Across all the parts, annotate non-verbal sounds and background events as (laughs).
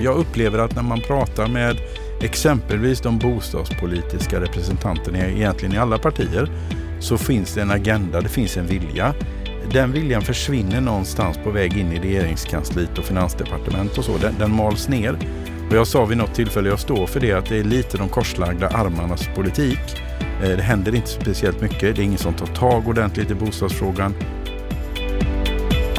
Mm. Jag upplever att när man pratar med exempelvis de bostadspolitiska representanterna egentligen i alla partier så finns det en agenda, det finns en vilja. Den viljan försvinner någonstans på väg in i regeringskansliet och finansdepartement och så. Den, den mals ner. Och jag sa vid något tillfälle, jag står för det, att det är lite de korslagda armarnas politik. Eh, det händer inte speciellt mycket. Det är ingen som tar tag ordentligt i bostadsfrågan.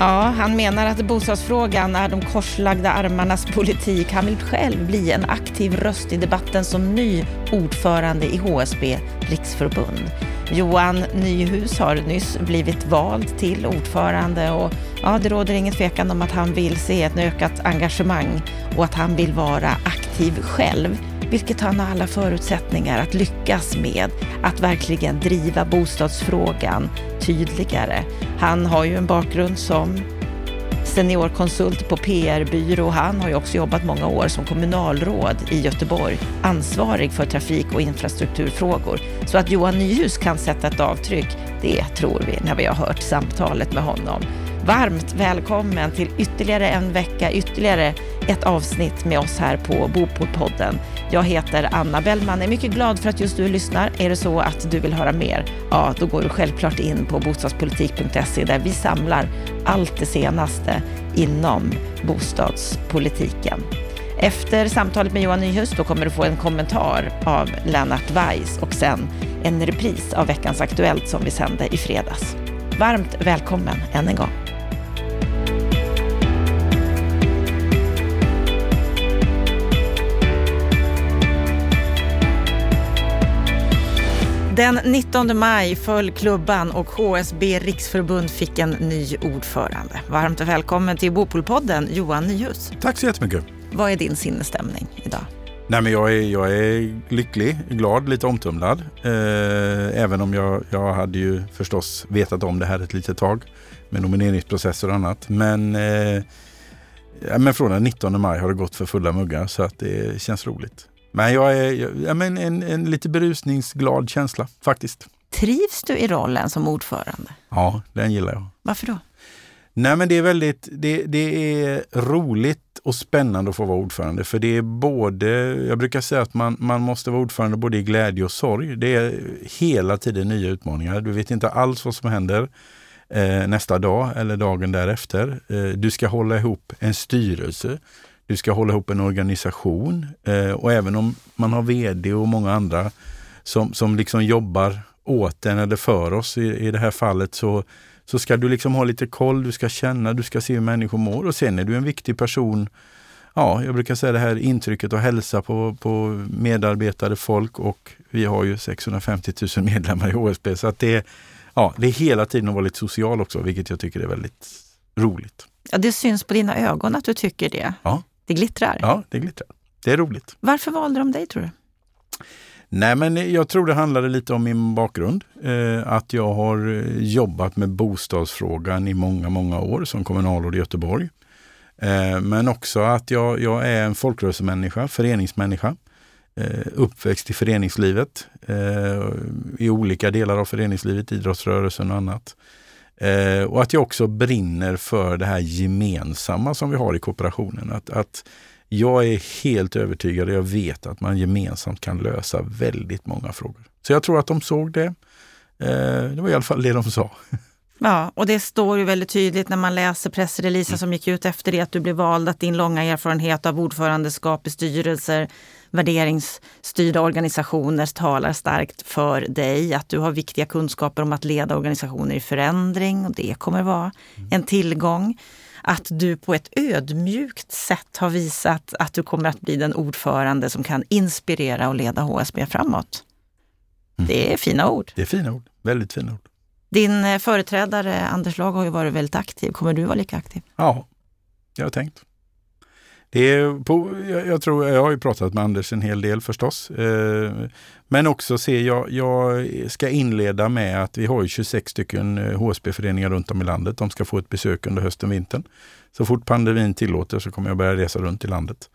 Ja, han menar att bostadsfrågan är de korslagda armarnas politik. Han vill själv bli en aktiv röst i debatten som ny ordförande i HSB Riksförbund. Johan Nyhus har nyss blivit vald till ordförande och ja, det råder ingen tvekan om att han vill se ett ökat engagemang och att han vill vara aktiv själv vilket han har alla förutsättningar att lyckas med, att verkligen driva bostadsfrågan tydligare. Han har ju en bakgrund som seniorkonsult på PR-byrå. Han har ju också jobbat många år som kommunalråd i Göteborg, ansvarig för trafik och infrastrukturfrågor. Så att Johan Nyhus kan sätta ett avtryck, det tror vi när vi har hört samtalet med honom. Varmt välkommen till ytterligare en vecka, ytterligare ett avsnitt med oss här på Bopolpodden. Jag heter Anna Bellman, är mycket glad för att just du lyssnar. Är det så att du vill höra mer, ja då går du självklart in på bostadspolitik.se där vi samlar allt det senaste inom bostadspolitiken. Efter samtalet med Johan Nyhus då kommer du få en kommentar av Lennart Weiss och sen en repris av veckans Aktuellt som vi sände i fredags. Varmt välkommen än en gång. Den 19 maj föll klubban och HSB Riksförbund fick en ny ordförande. Varmt välkommen till Bopolpodden, Johan Nyhus. Tack så jättemycket. Vad är din sinnesstämning idag? Nej, men jag, är, jag är lycklig, glad, lite omtumlad. Eh, även om jag, jag hade ju förstås vetat om det här ett litet tag med nomineringsprocesser och annat. Men, eh, men från den 19 maj har det gått för fulla muggar så att det känns roligt. Men jag är ja, men en, en lite berusningsglad känsla faktiskt. Trivs du i rollen som ordförande? Ja, den gillar jag. Varför då? Nej men det är väldigt, det, det är roligt och spännande att få vara ordförande. För det är både, jag brukar säga att man, man måste vara ordförande både i glädje och sorg. Det är hela tiden nya utmaningar. Du vet inte alls vad som händer eh, nästa dag eller dagen därefter. Eh, du ska hålla ihop en styrelse. Du ska hålla ihop en organisation eh, och även om man har VD och många andra som, som liksom jobbar åt en eller för oss i, i det här fallet så, så ska du liksom ha lite koll, du ska känna, du ska se hur människor mår och sen är du en viktig person Ja, jag brukar säga det här intrycket att hälsa på, på medarbetare, folk och vi har ju 650 000 medlemmar i HSB så att det, ja, det är hela tiden att vara lite social också, vilket jag tycker är väldigt roligt. Ja, det syns på dina ögon att du tycker det. Ja. Det glittrar. Ja, det glittrar. Det är roligt. Varför valde de dig tror du? Nej, men jag tror det handlade lite om min bakgrund. Eh, att jag har eh, jobbat med bostadsfrågan i många, många år som kommunalråd i Göteborg. Eh, men också att jag, jag är en folkrörelsemänniska, föreningsmänniska. Eh, uppväxt i föreningslivet, eh, i olika delar av föreningslivet, idrottsrörelsen och annat. Eh, och att jag också brinner för det här gemensamma som vi har i kooperationen. Att, att jag är helt övertygad och jag vet att man gemensamt kan lösa väldigt många frågor. Så jag tror att de såg det. Eh, det var i alla fall det de sa. (laughs) Ja, och det står ju väldigt tydligt när man läser pressreleasen mm. som gick ut efter det att du blev vald, att din långa erfarenhet av ordförandeskap i styrelser, värderingsstyrda organisationer talar starkt för dig. Att du har viktiga kunskaper om att leda organisationer i förändring och det kommer vara mm. en tillgång. Att du på ett ödmjukt sätt har visat att du kommer att bli den ordförande som kan inspirera och leda HSB framåt. Mm. Det är fina ord. Det är fina ord, väldigt fina ord. Din eh, företrädare Anders Lag har ju varit väldigt aktiv. Kommer du vara lika aktiv? Ja, jag har tänkt. Det är på, jag, jag, tror, jag har ju pratat med Anders en hel del förstås. Eh, men också se, jag, jag ska inleda med att vi har 26 stycken eh, HSB-föreningar runt om i landet. De ska få ett besök under hösten, och vintern. Så fort pandemin tillåter så kommer jag börja resa runt i landet.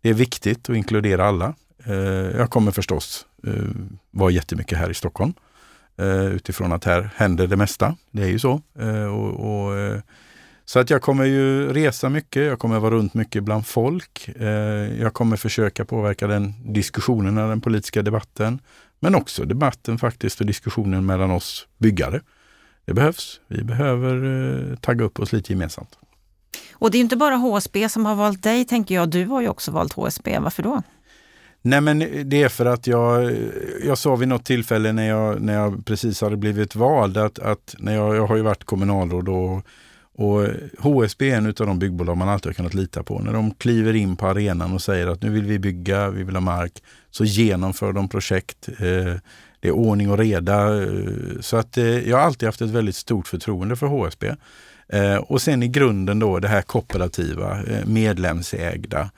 Det är viktigt att inkludera alla. Eh, jag kommer förstås eh, vara jättemycket här i Stockholm. Eh, utifrån att här händer det mesta. Det är ju så. Eh, och, och eh, så att jag kommer ju resa mycket, jag kommer vara runt mycket bland folk. Eh, jag kommer försöka påverka den diskussionen, den politiska debatten. Men också debatten faktiskt och diskussionen mellan oss byggare. Det behövs. Vi behöver eh, tagga upp oss lite gemensamt. Och det är inte bara HSB som har valt dig, tänker jag. Du har ju också valt HSB. Varför då? Nej men det är för att jag, jag sa vid något tillfälle när jag, när jag precis hade blivit vald att, att när jag, jag har ju varit kommunalråd och, och HSB är en av de byggbolag man alltid har kunnat lita på. När de kliver in på arenan och säger att nu vill vi bygga, vi vill ha mark, så genomför de projekt. Eh, det är ordning och reda. Eh, så att eh, jag har alltid haft ett väldigt stort förtroende för HSB. Och sen i grunden då det här kooperativa, medlemsägda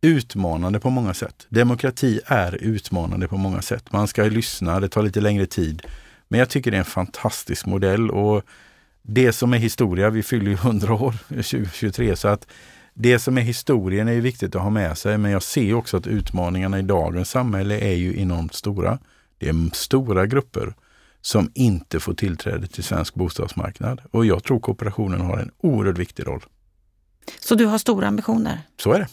utmanande på många sätt. Demokrati är utmanande på många sätt. Man ska lyssna, det tar lite längre tid. Men jag tycker det är en fantastisk modell och det som är historia, vi fyller ju 100 år 2023, så att det som är historien är viktigt att ha med sig. Men jag ser också att utmaningarna i dagens samhälle är ju enormt stora. Det är stora grupper som inte får tillträde till svensk bostadsmarknad. Och jag tror kooperationen har en oerhört viktig roll. Så du har stora ambitioner? Så är det.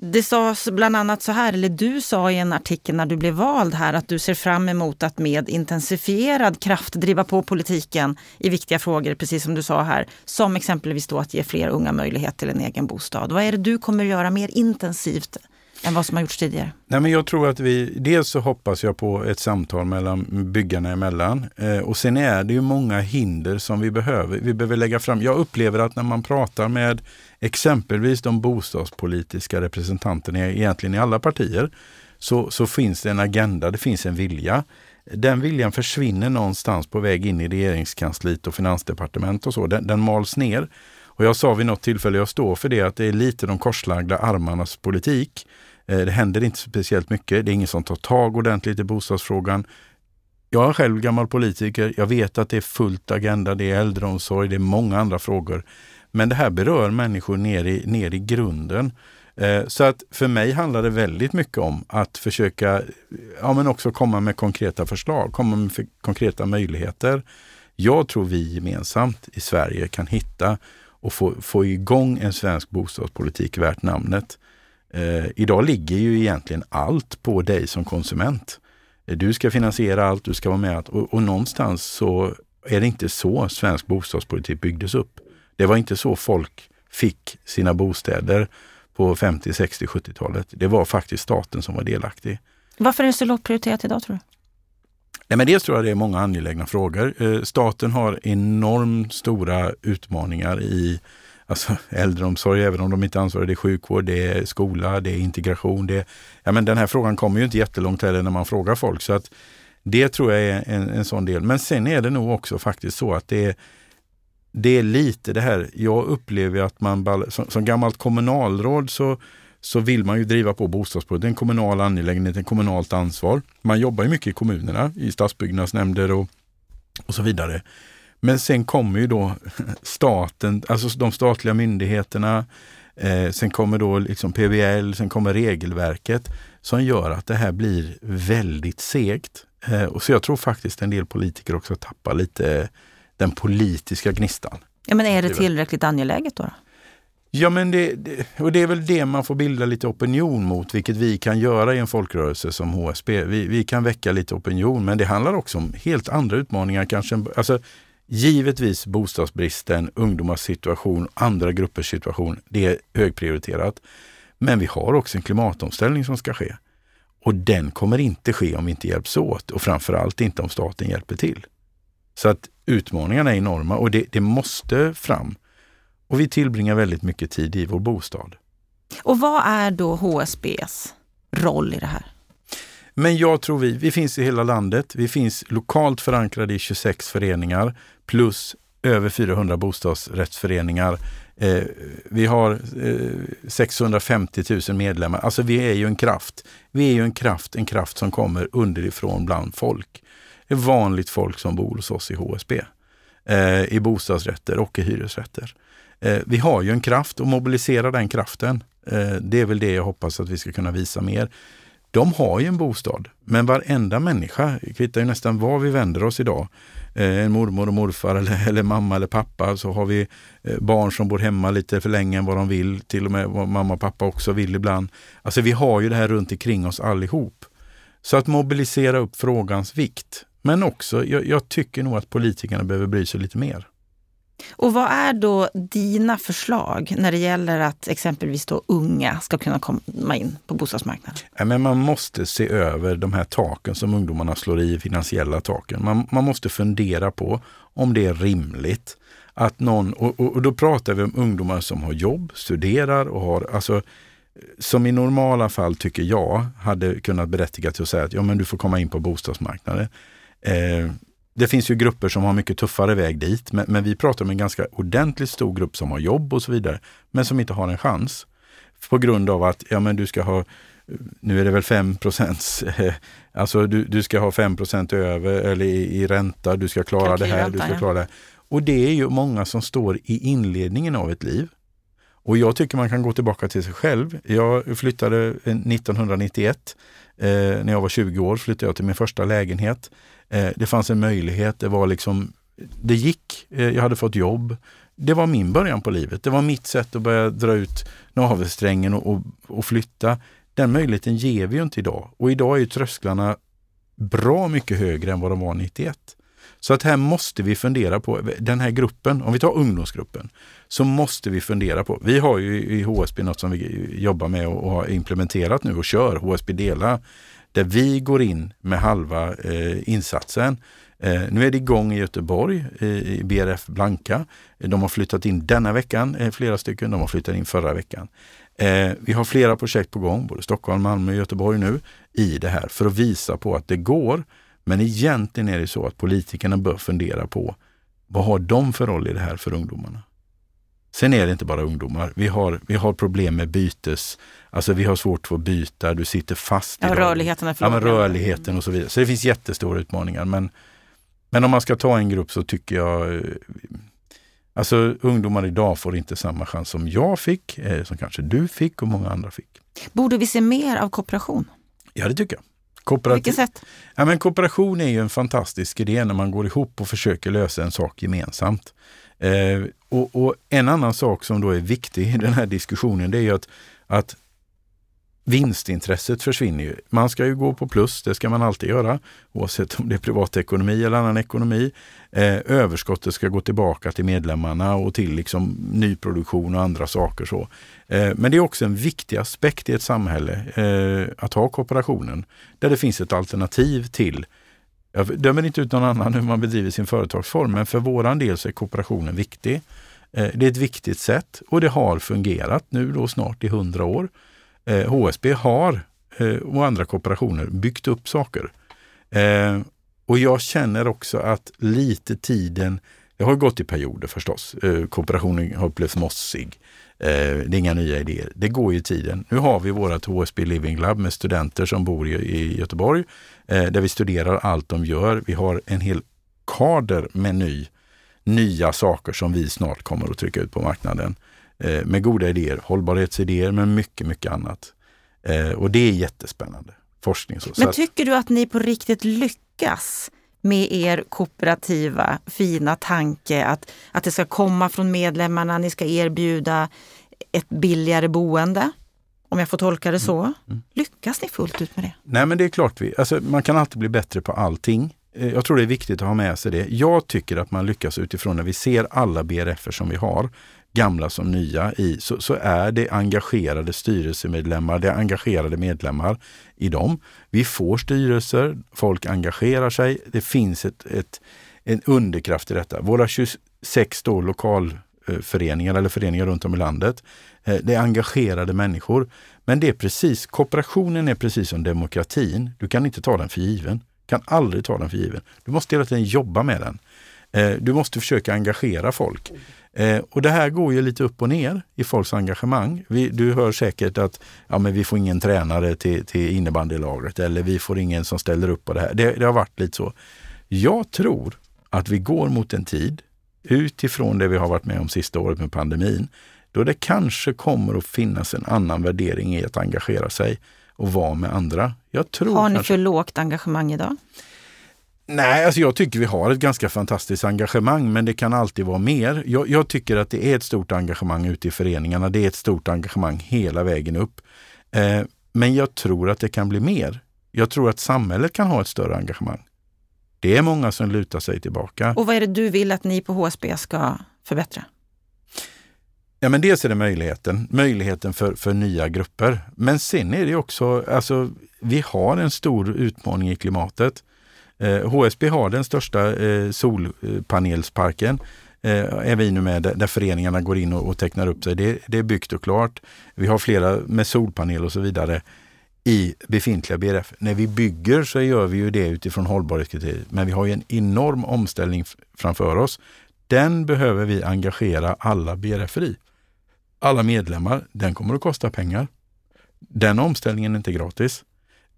Det sades bland annat så här, eller du sa i en artikel när du blev vald här, att du ser fram emot att med intensifierad kraft driva på politiken i viktiga frågor, precis som du sa här. Som exempelvis då att ge fler unga möjlighet till en egen bostad. Vad är det du kommer göra mer intensivt än vad som har gjorts tidigare? Nej, men jag tror att vi, dels så hoppas jag på ett samtal mellan byggarna emellan. Eh, och sen är det ju många hinder som vi behöver. Vi behöver lägga fram. Jag upplever att när man pratar med exempelvis de bostadspolitiska representanterna egentligen i alla partier, så, så finns det en agenda, det finns en vilja. Den viljan försvinner någonstans på väg in i regeringskansliet och finansdepartement och så. Den, den mals ner. Och jag sa vid något tillfälle, jag står för det, att det är lite de korslagda armarnas politik. Eh, det händer inte speciellt mycket. Det är ingen som tar tag ordentligt i bostadsfrågan. Jag är själv gammal politiker. Jag vet att det är fullt agenda. Det är äldreomsorg, det är många andra frågor. Men det här berör människor ner i, ner i grunden. Eh, så att för mig handlar det väldigt mycket om att försöka, ja men också komma med konkreta förslag, komma med konkreta möjligheter. Jag tror vi gemensamt i Sverige kan hitta och få, få igång en svensk bostadspolitik värt namnet. Eh, idag ligger ju egentligen allt på dig som konsument. Eh, du ska finansiera allt, du ska vara med och, och någonstans så är det inte så svensk bostadspolitik byggdes upp. Det var inte så folk fick sina bostäder på 50, 60, 70-talet. Det var faktiskt staten som var delaktig. Varför är det så lågt prioriterat idag tror du? Nej, men dels tror jag det är många angelägna frågor. Eh, staten har enormt stora utmaningar i alltså, (laughs) äldreomsorg, även om de inte ansvarar. Det är sjukvård, det är skola, det är integration. Det, ja, men den här frågan kommer ju inte jättelångt heller när man frågar folk. Så att det tror jag är en, en sån del. Men sen är det nog också faktiskt så att det är det är lite det här, jag upplever att man, som, som gammalt kommunalråd så, så vill man ju driva på bostadspolitiken. Det är en kommunal angelägenhet, en kommunalt ansvar. Man jobbar ju mycket i kommunerna, i stadsbyggnadsnämnder och, och så vidare. Men sen kommer ju då (laughs) staten, alltså de statliga myndigheterna, eh, sen kommer då liksom PBL, sen kommer regelverket som gör att det här blir väldigt segt. Eh, och så jag tror faktiskt en del politiker också tappar lite den politiska gnistan. Ja, men är det tillräckligt angeläget då? Ja, men det, det, och det är väl det man får bilda lite opinion mot, vilket vi kan göra i en folkrörelse som HSB. Vi, vi kan väcka lite opinion, men det handlar också om helt andra utmaningar. Kanske, alltså, givetvis bostadsbristen, ungdomars situation, andra gruppers situation. Det är högprioriterat. Men vi har också en klimatomställning som ska ske. Och den kommer inte ske om vi inte hjälps åt och framförallt inte om staten hjälper till. Så att utmaningarna är enorma och det, det måste fram. Och vi tillbringar väldigt mycket tid i vår bostad. Och vad är då HSBs roll i det här? Men jag tror vi, vi finns i hela landet. Vi finns lokalt förankrade i 26 föreningar plus över 400 bostadsrättsföreningar. Eh, vi har eh, 650 000 medlemmar. Alltså vi är ju en kraft. Vi är ju en kraft, en kraft som kommer underifrån bland folk. Det är vanligt folk som bor hos oss i HSB. Eh, I bostadsrätter och i hyresrätter. Eh, vi har ju en kraft och mobilisera den kraften. Eh, det är väl det jag hoppas att vi ska kunna visa mer. de har ju en bostad. Men varenda människa, kvittar ju nästan var vi vänder oss idag, eh, en mormor och morfar eller, (laughs) eller mamma eller pappa, så har vi eh, barn som bor hemma lite för länge än vad de vill, till och med vad mamma och pappa också vill ibland. Alltså vi har ju det här runt omkring oss allihop. Så att mobilisera upp frågans vikt. Men också, jag, jag tycker nog att politikerna behöver bry sig lite mer. Och vad är då dina förslag när det gäller att exempelvis då unga ska kunna komma in på bostadsmarknaden? Ja, men man måste se över de här taken som ungdomarna slår i, finansiella taken. Man, man måste fundera på om det är rimligt att någon, och, och, och, då pratar vi om ungdomar som har jobb, studerar och har, alltså som i normala fall tycker jag hade kunnat berättiga till att säga att ja, men du får komma in på bostadsmarknaden. Eh, det finns ju grupper som har mycket tuffare väg dit, men, men, vi pratar om en ganska ordentligt stor grupp som har jobb och så vidare, men som inte har en chans. På grund av att ja, men du ska ha, nu är det väl 5 procents, alltså du, du ska ha 5% över eller i, i, ränta, du ska klara det här, du ska klara det. Och det är ju många som står i inledningen av ett liv. Och jag tycker man kan gå tillbaka till sig själv. Jag flyttade eh, 1991. Eh, när jag var 20 år flyttade jag till min första lägenhet. Eh, det fanns en möjlighet, det var liksom, det gick, eh, jag hade fått jobb. Det var min början på livet. Det var mitt sätt att börja dra ut navelsträngen och, och, och flytta. Den möjligheten ger vi ju inte idag. Och idag är ju trösklarna bra mycket högre än vad de var 91. Så att här måste vi fundera på den här gruppen, om vi tar ungdomsgruppen, så måste vi fundera på, vi har ju i HSB något som vi jobbar med och har implementerat nu och kör, HSB Dela, där vi går in med halva eh, insatsen. Eh, nu är det igång i Göteborg, eh, i BRF Blanka. De har flyttat in denna veckan, eh, flera stycken. De har flyttat in förra veckan. Eh, vi har flera projekt på gång, både Stockholm, Malmö och Göteborg nu, i det här för att visa på att det går. Men egentligen är det så att politikerna bör fundera på vad har de för roll i det här för ungdomarna? Sen är det inte bara ungdomar. Vi har, vi har problem med bytes, alltså vi har svårt att få byta, du sitter fast. Ja, rörligheten är för ja, men rörligheten och så vidare. Så det finns jättestora utmaningar. Men, men om man ska ta en grupp så tycker jag eh, Alltså ungdomar idag får inte samma chans som jag fick, eh, som kanske du fick och många andra fick. Borde vi se mer av kooperation? Ja, det tycker jag. Kooperativ. På vilket sätt? Ja, men kooperation är ju en fantastisk idé när man går ihop och försöker lösa en sak gemensamt. Eh, och, och, en annan sak som då är viktig i den här diskussionen det är ju att, att vinstintresset försvinner ju. Man ska ju gå på plus, det ska man alltid göra, oavsett om det är privatekonomi eller annan ekonomi. Eh, överskottet ska gå tillbaka till medlemmarna och till liksom nyproduktion och andra saker. Så. Eh, men det är också en viktig aspekt i ett samhälle eh, att ha kooperationen, där det finns ett alternativ till jag dömer inte ut någon annan hur man bedriver sin företagsform, men för våran del så är kooperationen viktig. Eh, det är ett viktigt sätt och det har fungerat nu då snart i hundra år. Eh, HSB har eh, och andra kooperationer byggt upp saker. Och jag känner också att lite tiden, det har gått i perioder förstås. Kooperationen har upplevts mossig. Det är inga nya idéer. Det går ju tiden. Nu har vi vårt HSB Living Lab med studenter som bor i Göteborg där vi studerar allt de gör. Vi har en hel kader med ny, nya saker som vi snart kommer att trycka ut på marknaden. Eh, med goda idéer, hållbarhetsidéer men mycket, mycket annat. Eh, och det är jättespännande forskning. Så. Men tycker du att ni på riktigt lyckas med er kooperativa fina tanke att, att det ska komma från medlemmarna, ni ska erbjuda ett billigare boende? Om jag får tolka det så. Mm. Mm. Lyckas ni fullt ut med det? Nej men det är klart vi, alltså, man kan alltid bli bättre på allting. Eh, jag tror det är viktigt att ha med sig det. Jag tycker att man lyckas utifrån när vi ser alla BRF som vi har, gamla som nya, i, så, så är det engagerade styrelsemedlemmar, det är engagerade medlemmar i dem. Vi får styrelser, folk engagerar sig, det finns ett, ett, en underkraft i detta. Våra 26 då lokalföreningar eh, eller föreningar runt om i landet, eh, det är engagerade människor. Men det är precis, kooperationen är precis som demokratin. Du kan inte ta den för given. Kan aldrig ta den för given. Du måste hela tiden jobba med den. Eh, du måste försöka engagera folk. Eh, och det här går ju lite upp och ner i folks engagemang. Vi, du hör säkert att ja, men vi får ingen tränare till, till innebandylaget eller vi får ingen som ställer upp på det här. Det, det har varit lite så. Jag tror att vi går mot en tid, utifrån det vi har varit med om sista året med pandemin, då det kanske kommer att finnas en annan värdering i att engagera sig och vara med andra. Jag tror har ni kanske... för lågt engagemang idag? Nej, alltså jag tycker vi har ett ganska fantastiskt engagemang men det kan alltid vara mer. Jag, jag, tycker att det är ett stort engagemang ute i föreningarna. Det är ett stort engagemang hela vägen upp. Eh, men jag tror att det kan bli mer. Jag tror att samhället kan ha ett större engagemang. Det är många som lutar sig tillbaka. Och vad är det du vill att ni på HSB ska förbättra? Ja, men dels är det möjligheten, möjligheten för, för nya grupper. Men sen är det också, alltså, vi har en stor utmaning i klimatet. Eh, HSB har den största eh, solpanelsparken. Eh, är vi nu med där föreningarna går in och, och tecknar upp sig. Det, det, är byggt och klart. Vi har flera med solpanel och så vidare i befintliga BRF. När vi bygger så gör vi ju det utifrån hållbarhetskriterier. Men vi har ju en enorm omställning framför oss. Den behöver vi engagera alla BRF i. Alla medlemmar. Den kommer att kosta pengar. Den omställningen är inte gratis.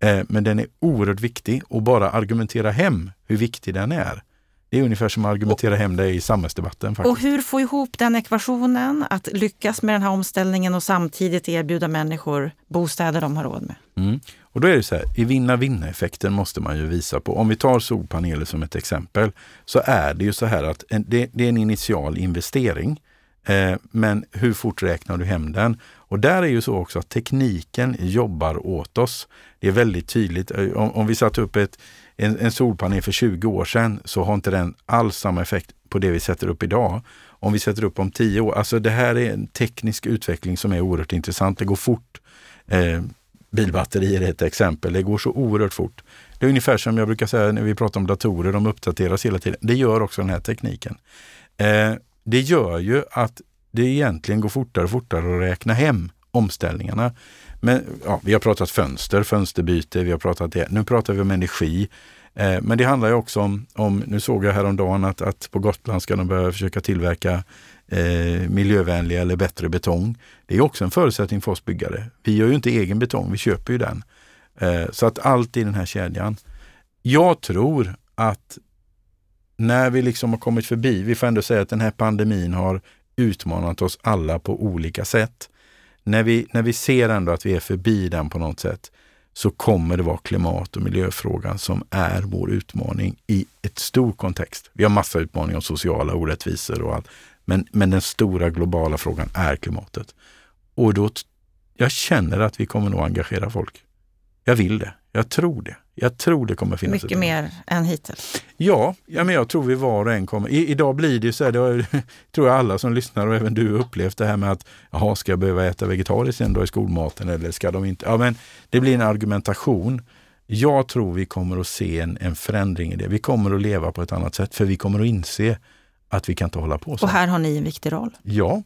Eh, men den är oerhört viktig och bara argumentera hem hur viktig den är. Det är ungefär som att argumentera hem det i samhällsdebatten. Faktiskt. Och hur få ihop den ekvationen, att lyckas med den här omställningen och samtidigt erbjuda människor bostäder de har råd med? Mm. Och då är det så här, i vinna-vinna-effekten måste man ju visa på. Om vi tar solpaneler som ett exempel, så är det ju så här att en, det, det, är en initial investering. Eh, men hur fort räknar du hem den? Och där är ju så också att tekniken jobbar åt oss. Det är väldigt tydligt. Om, om vi satte upp ett, en, en, solpanel för 20 år sedan så har inte den alls samma effekt på det vi sätter upp idag. Om vi sätter upp om 10 år, alltså det här är en teknisk utveckling som är oerhört intressant. Det går fort. Eh, bilbatterier är ett exempel. Det går så oerhört fort. Det är ungefär som jag brukar säga när vi pratar om datorer, de uppdateras hela tiden. Det gör också den här tekniken. Eh, det gör ju att det egentligen går fortare och fortare att räkna hem omställningarna. Men ja, vi har pratat fönster, fönsterbyte, vi har pratat det. Nu pratar vi om energi. Eh, men det handlar ju också om, om, nu såg jag häromdagen att, att på Gotland ska de börja försöka tillverka eh, miljövänlig eller bättre betong. Det är också en förutsättning för oss byggare. Vi gör ju inte egen betong, vi köper ju den. Eh, så att allt i den här kedjan. Jag tror att när vi liksom har kommit förbi, vi får ändå säga att den här pandemin har utmanat oss alla på olika sätt. När vi, när vi ser ändå att vi är förbi den på något sätt så kommer det vara klimat och miljöfrågan som är vår utmaning i ett stor kontext. Vi har massa utmaningar om sociala orättvisor och allt. Men, men den stora globala frågan är klimatet. Och då, jag känner att vi kommer nog engagera folk. Jag vill det. Jag tror det. Jag tror det kommer finnas. Mycket mer än hittills? Ja, ja men jag tror vi var och en kommer. I, idag blir det ju så här, det har, (laughs) tror jag alla som lyssnar och även du upplevt det här med att jaha, ska jag behöva äta vegetariskt en dag i skolmaten eller ska de inte? Ja, men det blir en argumentation. Jag tror vi kommer att se en, en förändring i det. Vi kommer att leva på ett annat sätt för vi kommer att inse att vi kan inte hålla på så. Och här har ni en viktig roll? Ja.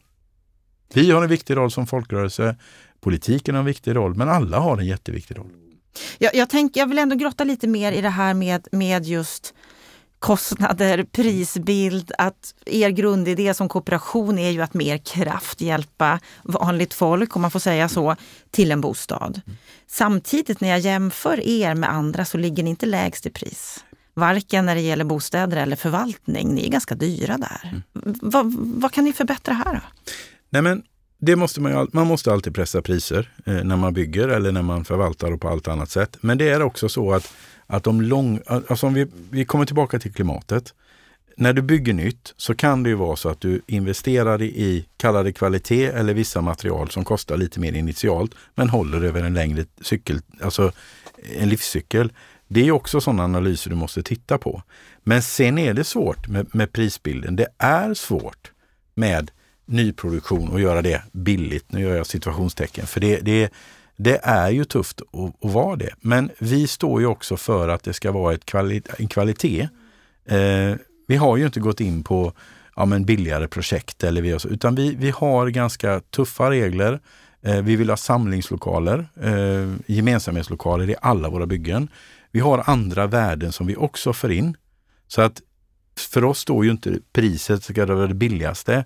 Vi har en viktig roll som folkrörelse. Politiken har en viktig roll, men alla har en jätteviktig roll. Jag, jag, tänk, jag vill ändå grotta lite mer i det här med, med just kostnader, prisbild, att er grundidé som kooperation är ju att mer kraft hjälpa vanligt folk, om man får säga så, till en bostad. Samtidigt när jag jämför er med andra så ligger ni inte lägst i pris. Varken när det gäller bostäder eller förvaltning. Ni är ganska dyra där. Mm. Vad, vad kan ni förbättra här? Då? Nej, men det måste man, man måste alltid pressa priser eh, när man bygger eller när man förvaltar och på allt annat sätt. Men det är också så att, att de lång, alltså om vi, vi kommer tillbaka till klimatet. När du bygger nytt så kan det ju vara så att du investerar i, kallade kvalitet eller vissa material som kostar lite mer initialt men håller över en längre cykel, alltså eh, en livscykel. Det är också sådana analyser du måste titta på. Men sen är det svårt med, med prisbilden. Det är svårt med nyproduktion och göra det billigt. Nu gör jag situationstecken, för det, det, det är ju tufft att, att vara det. Men vi står ju också för att det ska vara ett kvali en kvalitet. Eh, vi har ju inte gått in på ja, men billigare projekt, eller vi, utan vi, vi har ganska tuffa regler. Eh, vi vill ha samlingslokaler, eh, gemensamhetslokaler i alla våra byggen. Vi har andra värden som vi också för in. Så att för oss står ju inte priset ska vara det billigaste.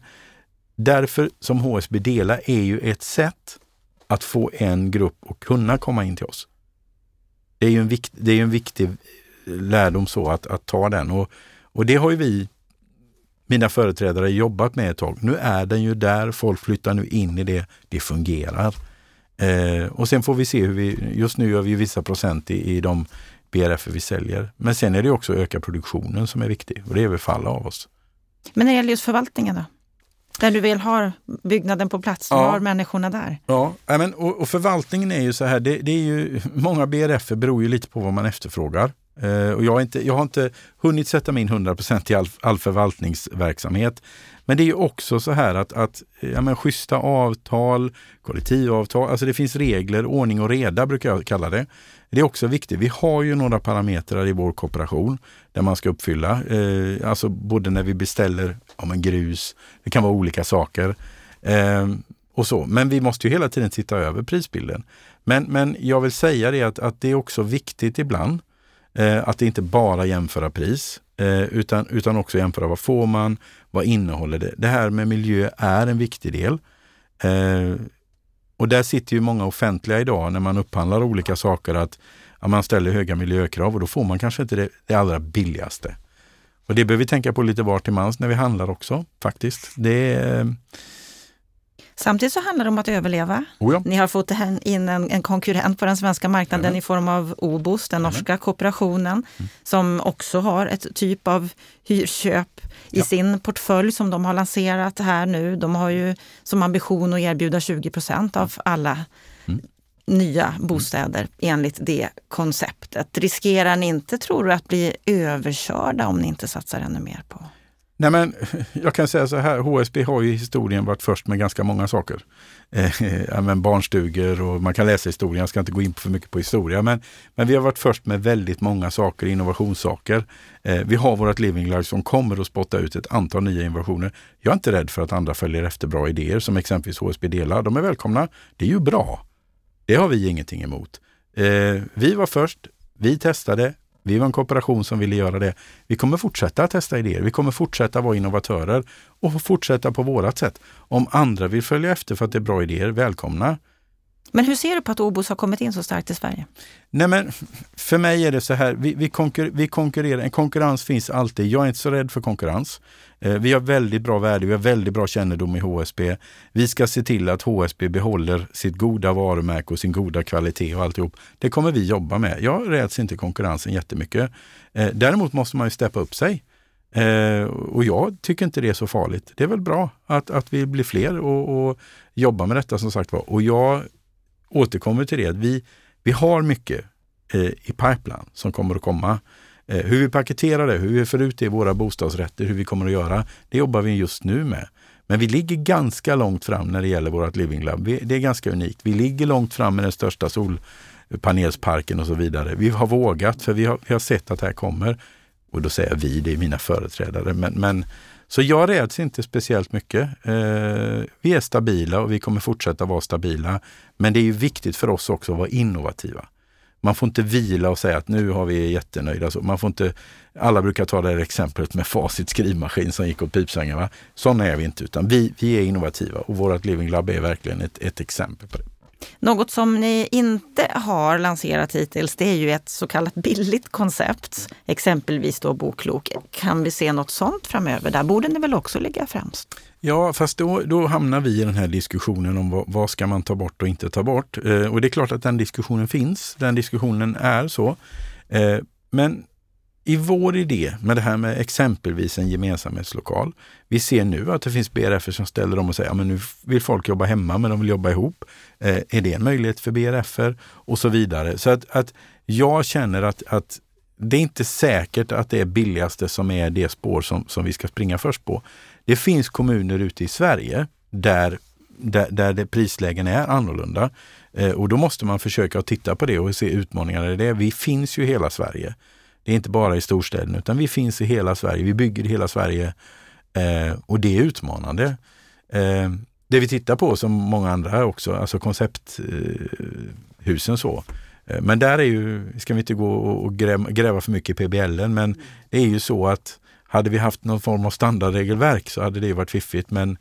Därför som HSB Dela är ju ett sätt att få en grupp att kunna komma in till oss. Det är ju en, vikt, det är en viktig eh, lärdom så att, att ta den och, och det har ju vi, mina företrädare, jobbat med ett tag. Nu är den ju där, folk flyttar nu in i det, det fungerar. Eh, och sen får vi se hur vi, just nu gör vi vissa procent i, i de BRF vi säljer. Men sen är det också att öka produktionen som är viktig och det är väl för alla av oss. Men när det gäller just förvaltningen då? Där du väl har byggnaden på plats, du ja. har människorna där. Ja, men, och, och förvaltningen är ju så här, det, det, är ju, (laughs) många BRF beror ju lite på vad man efterfrågar. Eh, och jag, har inte, jag har inte hunnit sätta mig in 100 i all, all förvaltningsverksamhet. Men det är också så här att, att ja, men, schyssta avtal, kollektivavtal, alltså det finns regler, ordning och reda brukar jag kalla det. Det är också viktigt. Vi har ju några parametrar i vår kooperation där man ska uppfylla. Eh, alltså både när vi beställer om en grus, det kan vara olika saker. Eh, och så. Men vi måste ju hela tiden titta över prisbilden. Men, men jag vill säga det att, att det är också viktigt ibland eh, att det inte bara jämföra pris eh, utan, utan också jämföra vad får man, vad innehåller det. Det här med miljö är en viktig del. Eh, och där sitter ju många offentliga idag när man upphandlar olika saker att ja, man ställer höga miljökrav och då får man kanske inte det, det allra billigaste. Och det behöver vi tänka på lite var till mans när vi handlar också faktiskt. Det är, Samtidigt så handlar det om att överleva. Oh ja. Ni har fått in en, en, konkurrent på den svenska marknaden mm. i form av Obos, den norska mm. kooperationen, mm. som också har ett typ av hyrköp i ja. sin portfölj som de har lanserat här nu. De har ju som ambition att erbjuda 20 procent av alla mm. nya bostäder enligt det konceptet. Riskerar ni inte, tror du, att bli överkörda om ni inte satsar ännu mer på Nej, men (laughs) jag kan säga så här, HSB har ju i historien varit först med ganska många saker. Eh, eh men barnstugor och man kan läsa historien, jag ska inte gå in för mycket på historia. Men, men vi har varit först med väldigt många saker, innovationssaker. Eh, vi har vårt Living Life som kommer att spotta ut ett antal nya innovationer. Jag är inte rädd för att andra följer efter bra idéer som exempelvis HSB delar. De är välkomna. Det är ju bra. Det har vi ingenting emot. Eh, vi var först, vi testade, vi var en kooperation som ville göra det. Vi kommer fortsätta att testa idéer. Vi kommer fortsätta vara innovatörer och fortsätta på vårat sätt. Om andra vill följa efter för att det är bra idéer, välkomna. Men hur ser du på att Obos har kommit in så starkt i Sverige? Nej men för mig är det så här, vi, vi, konkur, vi konkurrerar, en konkurrens finns alltid. Jag är inte så rädd för konkurrens. Eh, vi har väldigt bra värde, vi har väldigt bra kännedom i HSB. Vi ska se till att HSB behåller sitt goda varumärke och sin goda kvalitet och alltihop. Det kommer vi jobba med. Jag räds inte konkurrensen jättemycket. Eh, däremot måste man ju steppa upp sig. Eh, och jag tycker inte det är så farligt. Det är väl bra att, att vi blir fler och, och jobbar med detta som sagt var. Och jag återkommer till det att vi, vi har mycket eh, i pipeline som kommer att komma. Eh, hur vi paketerar det, hur vi får ut det i våra bostadsrätter, hur vi kommer att göra, det jobbar vi just nu med. Men vi ligger ganska långt fram när det gäller vårt Living Lab. Vi, det är ganska unikt. Vi ligger långt fram med den största solpanelsparken och så vidare. Vi har vågat för vi har, vi har sett att det här kommer. Och då säger jag vi, det är mina företrädare. Men, men så jag räds inte speciellt mycket. Eh, vi är stabila och vi kommer fortsätta vara stabila. Men det är ju viktigt för oss också att vara innovativa. Man får inte vila och säga att nu har vi jättenöjda. Man får inte, alla brukar ta det här exemplet med Facit skrivmaskin som gick åt pipsvängarna. Sådana är vi inte, utan vi, vi är innovativa och vårt Living Lab är verkligen ett, ett exempel på det. Något som ni inte har lanserat hittills, det är ju ett så kallat billigt koncept. Exempelvis då Boklok. Kan vi se något sånt framöver? Där borde ni väl också ligga främst? Ja, fast då, då hamnar vi i den här diskussionen om vad, vad ska man ta bort och inte ta bort. Eh, och det är klart att den diskussionen finns. Den diskussionen är så. Eh, men i vår idé med det här med exempelvis en gemensamhetslokal. Vi ser nu att det finns BRF som ställer om och säger att ja, nu vill folk jobba hemma men de vill jobba ihop. Eh, är det en möjlighet för BRF och så vidare. Så att, att jag känner att, att det är inte säkert att det är billigaste som är det spår som, som vi ska springa först på. Det finns kommuner ute i Sverige där, där, där det prislägen är annorlunda. Eh, och då måste man försöka att titta på det och se utmaningar i det. Vi finns ju i hela Sverige. Det är inte bara i storstäderna utan vi finns i hela Sverige. Vi bygger i hela Sverige eh, och det är utmanande. Eh, det vi tittar på som många andra också, alltså koncepthusen eh, så. Eh, men där är ju, ska vi inte gå och gräva för mycket i PBL, men det är ju så att hade vi haft någon form av standardregelverk så hade det varit fiffigt. Men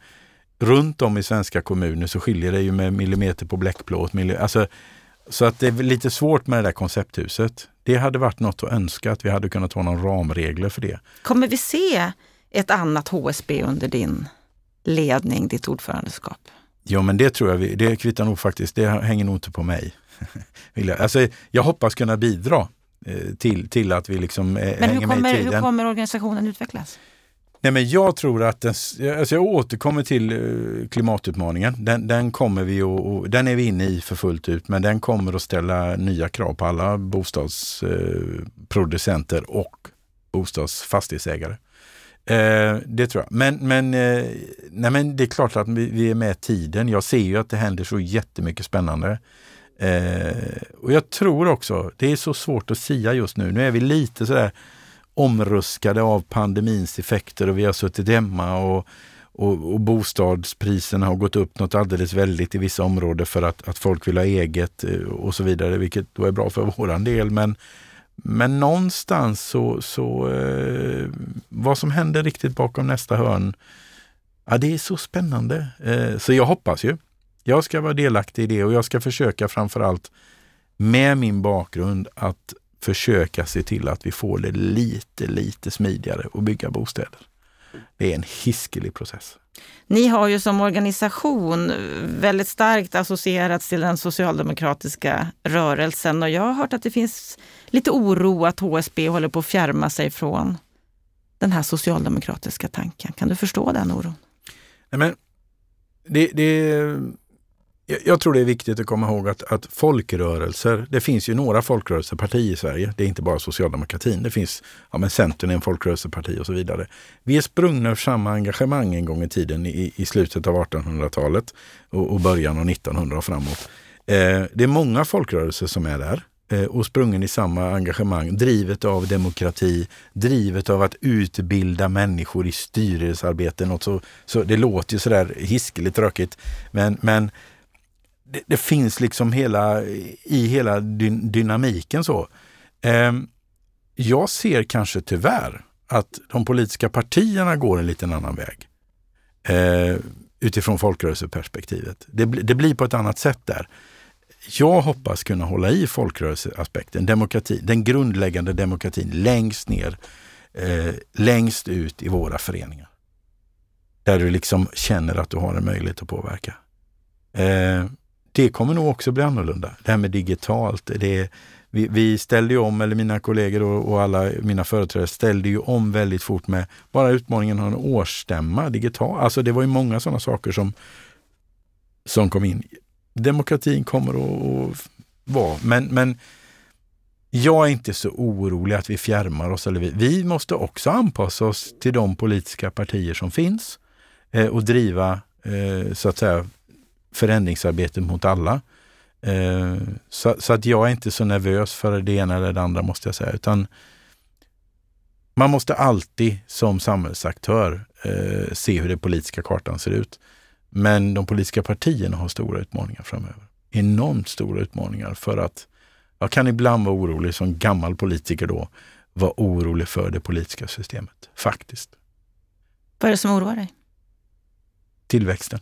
runt om i svenska kommuner så skiljer det ju med millimeter på bläckplåt. Alltså, så att det är lite svårt med det där koncepthuset. Det hade varit något att önska att vi hade kunnat ha någon ramregler för det. Kommer vi se ett annat HSB under din ledning, ditt ordförandeskap? Ja, men det tror jag, vi, det kvittar nog faktiskt. Det hänger nog inte på mig. (laughs) alltså, jag hoppas kunna bidra eh, till, till att vi liksom eh, Men hänger hur kommer, med i tiden. hur kommer organisationen utvecklas? Nej, men jag tror att den, alltså jag återkommer till eh, klimatutmaningen. Den, den, kommer vi och, och, den är vi inne i för fullt ut, men den kommer att ställa nya krav på alla bostadsproducenter eh, och bostadsfastighetsägare. Eh, det tror jag. Men, men, nej, men det är klart att vi, vi, är med tiden. Jag ser ju att det händer så jättemycket spännande. och jag tror också, det är så svårt att sia just nu. Nu är vi lite sådär omruskade av pandemins effekter och vi har suttit hemma och, och, och bostadspriserna har gått upp något alldeles väldigt i vissa områden för att, att folk vill ha eget eh, och så vidare, vilket då är bra för våran del. Men, men någonstans så, så eh, vad som händer riktigt bakom nästa hörn, ja det är så spännande. Eh, så jag hoppas ju. Jag ska vara delaktig i det och jag ska försöka framförallt med min bakgrund att försöka se till att vi får det lite, lite smidigare att bygga bostäder. Det är en hiskelig process. Ni har ju som organisation väldigt starkt associerats till den socialdemokratiska rörelsen och jag har hört att det finns lite oro att HSB håller på att fjärma sig från den här socialdemokratiska tanken. Kan du förstå den oron? Nej, men det, det, jag tror det är viktigt att komma ihåg att, att folkrörelser, det finns ju några folkrörelsepartier i Sverige. Det är inte bara socialdemokratin. Det finns, ja men Centern är en folkrörelseparti och så vidare. Vi är sprungna ur samma engagemang en gång i tiden i, i slutet av 1800-talet och, och, början av 1900 och framåt. Eh, det är många folkrörelser som är där eh, och sprungen i samma engagemang. Drivet av demokrati, drivet av att utbilda människor i styrelsearbete. Något så, så det låter ju sådär hiskeligt tråkigt. Men, men det, det, finns liksom hela, i hela dy, dynamiken så. Eh, jag ser kanske tyvärr att de politiska partierna går en liten annan väg. Eh, utifrån folkrörelseperspektivet. Det, det blir på ett annat sätt där. Jag hoppas kunna hålla i folkrörelseaspekten, demokrati, den grundläggande demokratin längst ner, eh, längst ut i våra föreningar. Där du liksom känner att du har en möjlighet att påverka. Eh, det kommer nog också bli annorlunda. Det här med digitalt. Det, vi, vi ställde ju om, eller mina kollegor och, och, alla mina företrädare ställde ju om väldigt fort med bara utmaningen att ha en årsstämma digitalt. Alltså det var ju många sådana saker som, som kom in. Demokratin kommer att, att vara, men, men jag är inte så orolig att vi fjärmar oss. Eller vi, vi måste också anpassa oss till de politiska partier som finns eh, och driva eh, så att säga förändringsarbete mot alla. Eh, så, så, att jag är inte så nervös för det ena eller det andra måste jag säga, utan man måste alltid som samhällsaktör eh, se hur den politiska kartan ser ut. Men de politiska partierna har stora utmaningar framöver. Enormt stora utmaningar för att jag kan ibland vara orolig som gammal politiker då, vara orolig för det politiska systemet. Faktiskt. Vad är det som oroar dig? Tillväxten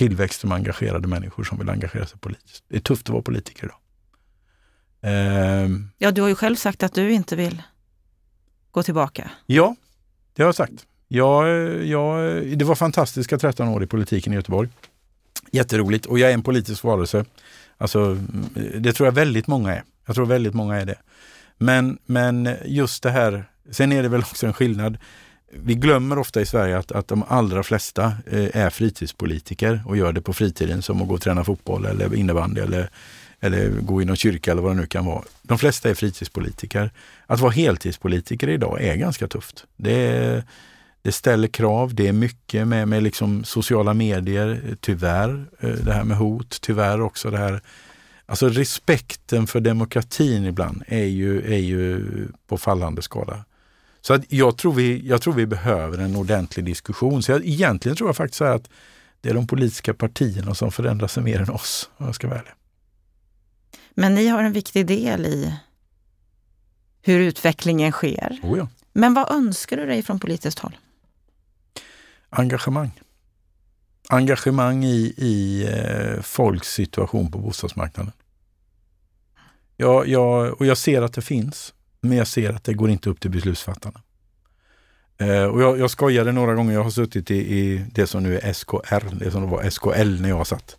tillväxt med engagerade människor som vill engagera sig politiskt. Det är tufft att vara politiker idag. Um, ja, du har ju själv sagt att du inte vill gå tillbaka. Ja, det har jag sagt. Jag, jag, det var fantastiska 13 år i politiken i Göteborg. Jätteroligt och jag är en politisk varelse. Alltså, det tror jag väldigt många är. Jag tror väldigt många är det. Men, men just det här, sen är det väl också en skillnad vi glömmer ofta i Sverige att, att de allra flesta eh, är fritidspolitiker och gör det på fritiden som att gå och träna fotboll eller innebandy eller, eller gå i någon kyrka eller vad det nu kan vara. De flesta är fritidspolitiker. Att vara heltidspolitiker idag är ganska tufft. Det, det ställer krav, det är mycket med, med liksom sociala medier, eh, tyvärr. Eh, det här med hot, tyvärr också det här Alltså respekten för demokratin ibland är ju, är ju på fallande skala. Så att jag, tror vi, jag tror vi behöver en ordentlig diskussion. Så jag, egentligen tror jag faktiskt att det är de politiska partierna som förändrar sig mer än oss, om jag ska vara ärlig. Men ni har en viktig del i hur utvecklingen sker. Oh ja. Men vad önskar du dig från politiskt håll? Engagemang. Engagemang i, i eh, folks situation på bostadsmarknaden. Jag, jag, och jag ser att det finns. Men jag ser att det går inte upp till beslutsfattarna. Eh, och jag, jag skojade några gånger, jag har suttit i, i det som nu är SKR, det som var SKL när jag satt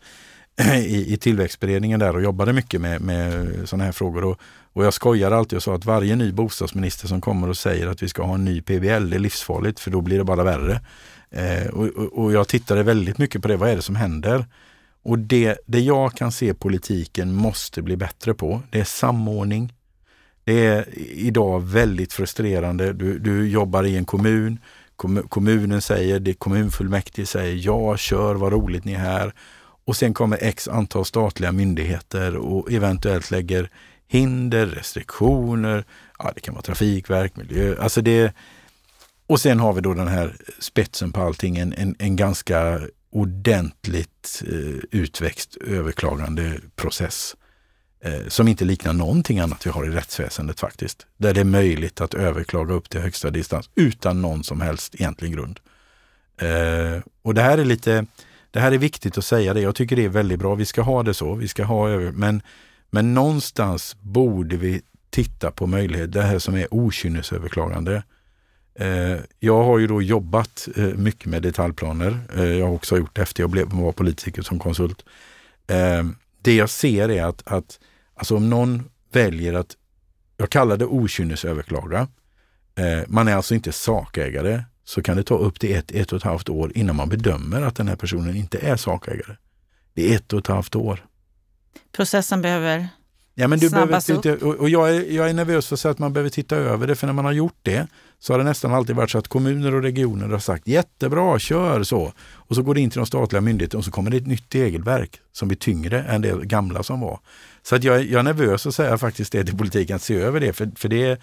(clears throat) i, i tillväxtberedningen där och jobbade mycket med, med sådana här frågor. Och, och jag skojade alltid och sa att varje ny bostadsminister som kommer och säger att vi ska ha en ny PBL, det är livsfarligt för då blir det bara värre. Eh, och, och, och, jag tittade väldigt mycket på det, vad är det som händer? Och det, det jag kan se politiken måste bli bättre på, det är samordning. Det är idag väldigt frustrerande. Du, du jobbar i en kommun, kom, kommunen säger, det kommunfullmäktige säger ja, kör, vad roligt ni är här. Och sen kommer x antal statliga myndigheter och eventuellt lägger hinder, restriktioner, ja, det kan vara trafikverk, miljö, alltså det. Och sen har vi då den här spetsen på allting, en, en, en ganska ordentligt eh, utväxt överklagande process eh, som inte liknar någonting annat vi har i rättsväsendet faktiskt. Där det är möjligt att överklaga upp till högsta distans utan någon som helst egentlig grund. Eh, och det här är lite, det här är viktigt att säga det. Jag tycker det är väldigt bra. Vi ska ha det så. Vi ska ha över, men, men någonstans borde vi titta på möjligheter, det här som är okynnesöverklagande. Eh, jag har ju då jobbat eh, mycket med detaljplaner. Eh, jag har också gjort det efter jag blev, var politiker som konsult. Eh, det jag ser är att, att alltså om någon väljer att, jag kallar det okynnesöverklaga, man är alltså inte sakägare, så kan det ta upp till ett, ett och ett halvt år innan man bedömer att den här personen inte är sakägare. Det är ett och ett halvt år. Processen behöver Ja, men du behöver inte, och, jag, är, jag är nervös för att man behöver titta över det, för när man har gjort det så har det nästan alltid varit så att kommuner och regioner har sagt jättebra, kör så. Och så går det in till de statliga myndigheterna och så kommer det ett nytt regelverk som blir tyngre än det gamla som var. Så att jag, jag är nervös att säga faktiskt det till politiken, att se över det. För, för det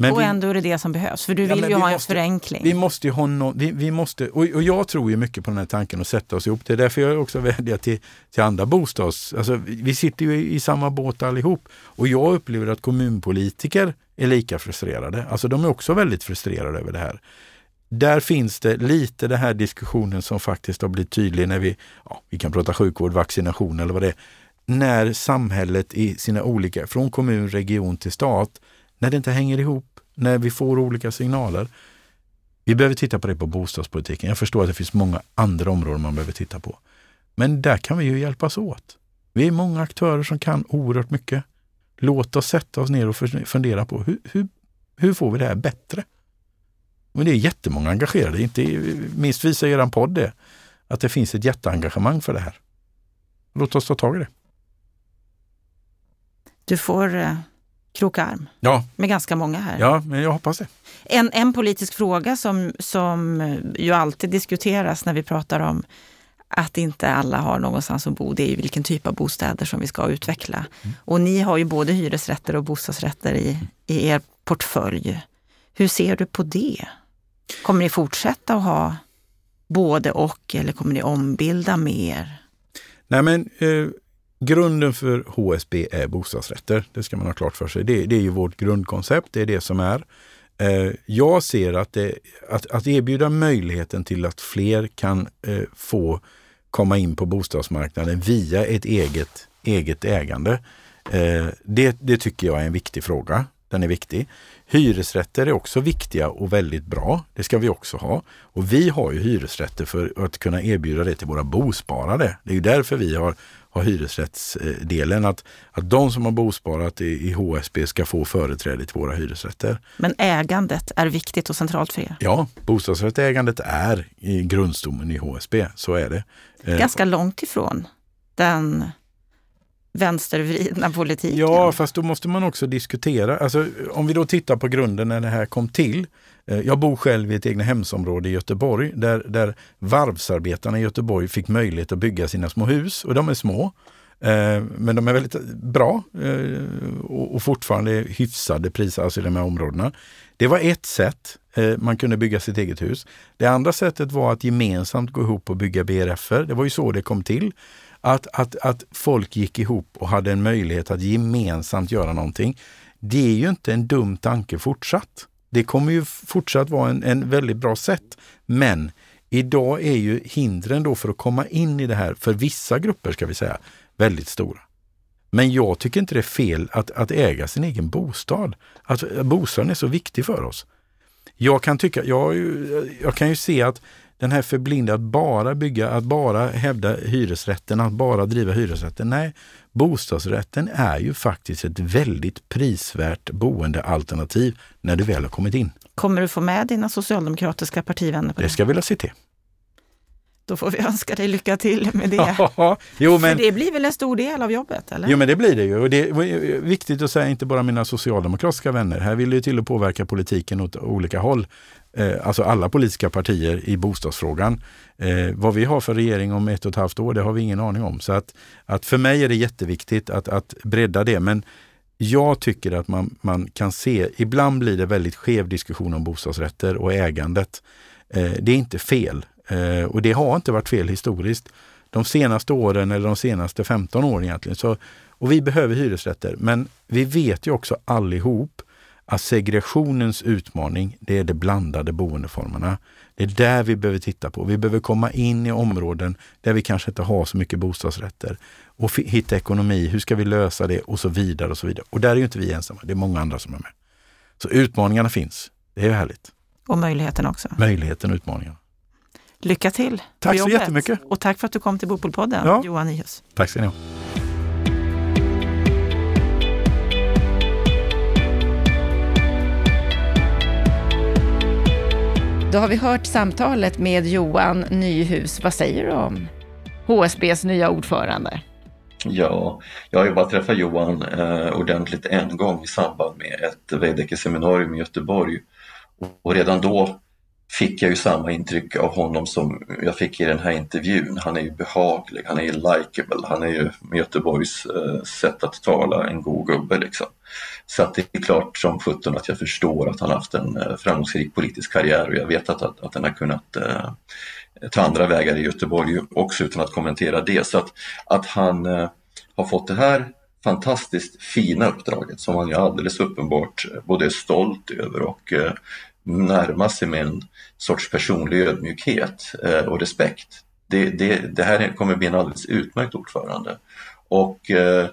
men och vi, ändå är det det som behövs, för du vill ja, ju ha måste, en förenkling. Vi måste ha no, vi, vi, måste, och, och, jag tror ju mycket på den här tanken att sätta oss ihop. Det är därför jag också vädjar till, till andra bostads... Alltså, vi sitter ju i, i samma båt allihop. Och jag upplever att kommunpolitiker är lika frustrerade. Alltså de är också väldigt frustrerade över det här. Där finns det lite den här diskussionen som faktiskt har blivit tydlig när vi, ja, vi kan prata sjukvård, vaccination eller vad det är. När samhället i sina olika, från kommun, region till stat, när det inte hänger ihop, när vi får olika signaler. Vi behöver titta på det på bostadspolitiken. Jag förstår att det finns många andra områden man behöver titta på. Men där kan vi ju hjälpas åt. Vi är många aktörer som kan oerhört mycket. Låt oss sätta oss ner och fundera på hur, hur, hur får vi det här bättre? Men det är jättemånga engagerade, inte minst visar er podd det, att det finns ett jätteengagemang för det här. Låt oss ta tag i det. Du får eh, kroka arm ja. med ganska många här. Ja, men jag hoppas det. En, en politisk fråga som, som ju alltid diskuteras när vi pratar om att inte alla har någonstans att bo, det är ju vilken typ av bostäder som vi ska utveckla. Mm. Och ni har ju både hyresrätter och bostadsrätter i, i er portfölj. Hur ser du på det? Kommer ni fortsätta att ha både och eller kommer ni ombilda mer? Nej men eh, grunden för HSB är bostadsrätter. Det ska man ha klart för sig. Det, det är ju vårt grundkoncept, det är det som är. Eh, jag ser att, det, att, att erbjuda möjligheten till att fler kan eh, få komma in på bostadsmarknaden via ett eget, eget ägande. Eh, det, det tycker jag är en viktig fråga. Den är viktig. Hyresrätter är också viktiga och väldigt bra. Det ska vi också ha. Och vi har ju hyresrätter för att kunna erbjuda det till våra bosparare. Det är ju därför vi har har hyresrättsdelen. Att, att de som har bosparat i, i HSB ska få företräde till våra hyresrätter. Men ägandet är viktigt och centralt för er? Ja, bostadsrättägandet är i grundstommen i HSB, så är det. Eh, Ganska långt ifrån den vänstervridna politiken. Ja, fast då måste man också diskutera. Alltså, om vi då tittar på grunden när det här kom till. Eh, jag bor själv i ett egnahemsområde i Göteborg där, där varvsarbetarna i Göteborg fick möjlighet att bygga sina små hus och de är små. Eh, men de är väldigt bra eh, och fortfarande hyfsade priser alltså i de här områdena. Det var ett sätt man kunde bygga sitt eget hus. Det andra sättet var att gemensamt gå ihop och bygga BRFer. Det var ju så det kom till. Att, att, att folk gick ihop och hade en möjlighet att gemensamt göra någonting. Det är ju inte en dum tanke fortsatt. Det kommer ju fortsatt vara en, en väldigt bra sätt. Men idag är ju hindren då för att komma in i det här, för vissa grupper ska vi säga, väldigt stora. Men jag tycker inte det är fel att, att äga sin egen bostad. Att eh, bostaden är så viktig för oss. Jag kan tycka, jag, eh, jag kan ju se att den här förblindade att bara bygga, att bara hävda hyresrätten, att bara driva hyresrätten. Nej, bostadsrätten är ju faktiskt ett väldigt prisvärt boendealternativ när du väl har kommit in. Kommer du få med dina socialdemokratiska partivänner på det? Det ska jag vilja se till. Då får vi önska dig lycka till med det. (laughs) jo, men, För det blir väl en stor del av jobbet? Eller? Jo men det blir det ju. Och det är viktigt att säga, inte bara mina socialdemokratiska vänner. Här vill det till att påverka politiken åt olika håll. Eh, alltså alla politiska partier i bostadsfrågan. Eh, vad vi har för regering om ett och ett halvt år, det har vi ingen aning om. Så att, att för mig är det jätteviktigt att, att bredda det. Men jag tycker att man, man kan se, ibland blir det väldigt skev diskussion om bostadsrätter och ägandet. Eh, det är inte fel. Eh, och det har inte varit fel historiskt. De senaste åren eller de senaste 15 åren egentligen. Så, och vi behöver hyresrätter. Men vi vet ju också allihop att segregationens utmaning, det är de blandade boendeformerna. Det är där vi behöver titta på. Vi behöver komma in i områden där vi kanske inte har så mycket bostadsrätter och hitta ekonomi. Hur ska vi lösa det? Och så vidare och så vidare. Och där är ju inte vi ensamma. Det är många andra som är med. Så utmaningarna finns. Det är härligt. Och möjligheten också. Möjligheten och utmaningarna. Lycka till! Tack så jättemycket! Och tack för att du kom till Bopolpodden, ja. Johan Nyhus. Tack ska ni ha. Då har vi hört samtalet med Johan Nyhus. Vad säger du om HSBs nya ordförande? Ja, jag har ju bara träffat Johan eh, ordentligt en gång i samband med ett Veidekke-seminarium i Göteborg. Och redan då fick jag ju samma intryck av honom som jag fick i den här intervjun. Han är ju behaglig, han är ju likeable, han är ju med Göteborgs eh, sätt att tala en god gubbe liksom. Så att det är klart som sjutton att jag förstår att han haft en eh, framgångsrik politisk karriär och jag vet att, att, att han har kunnat eh, ta andra vägar i Göteborg också utan att kommentera det. Så att, att han eh, har fått det här fantastiskt fina uppdraget som han ju alldeles uppenbart både är stolt över och eh, närma sig med en sorts personlig ödmjukhet eh, och respekt. Det, det, det, här kommer bli en alldeles utmärkt ordförande. Och eh,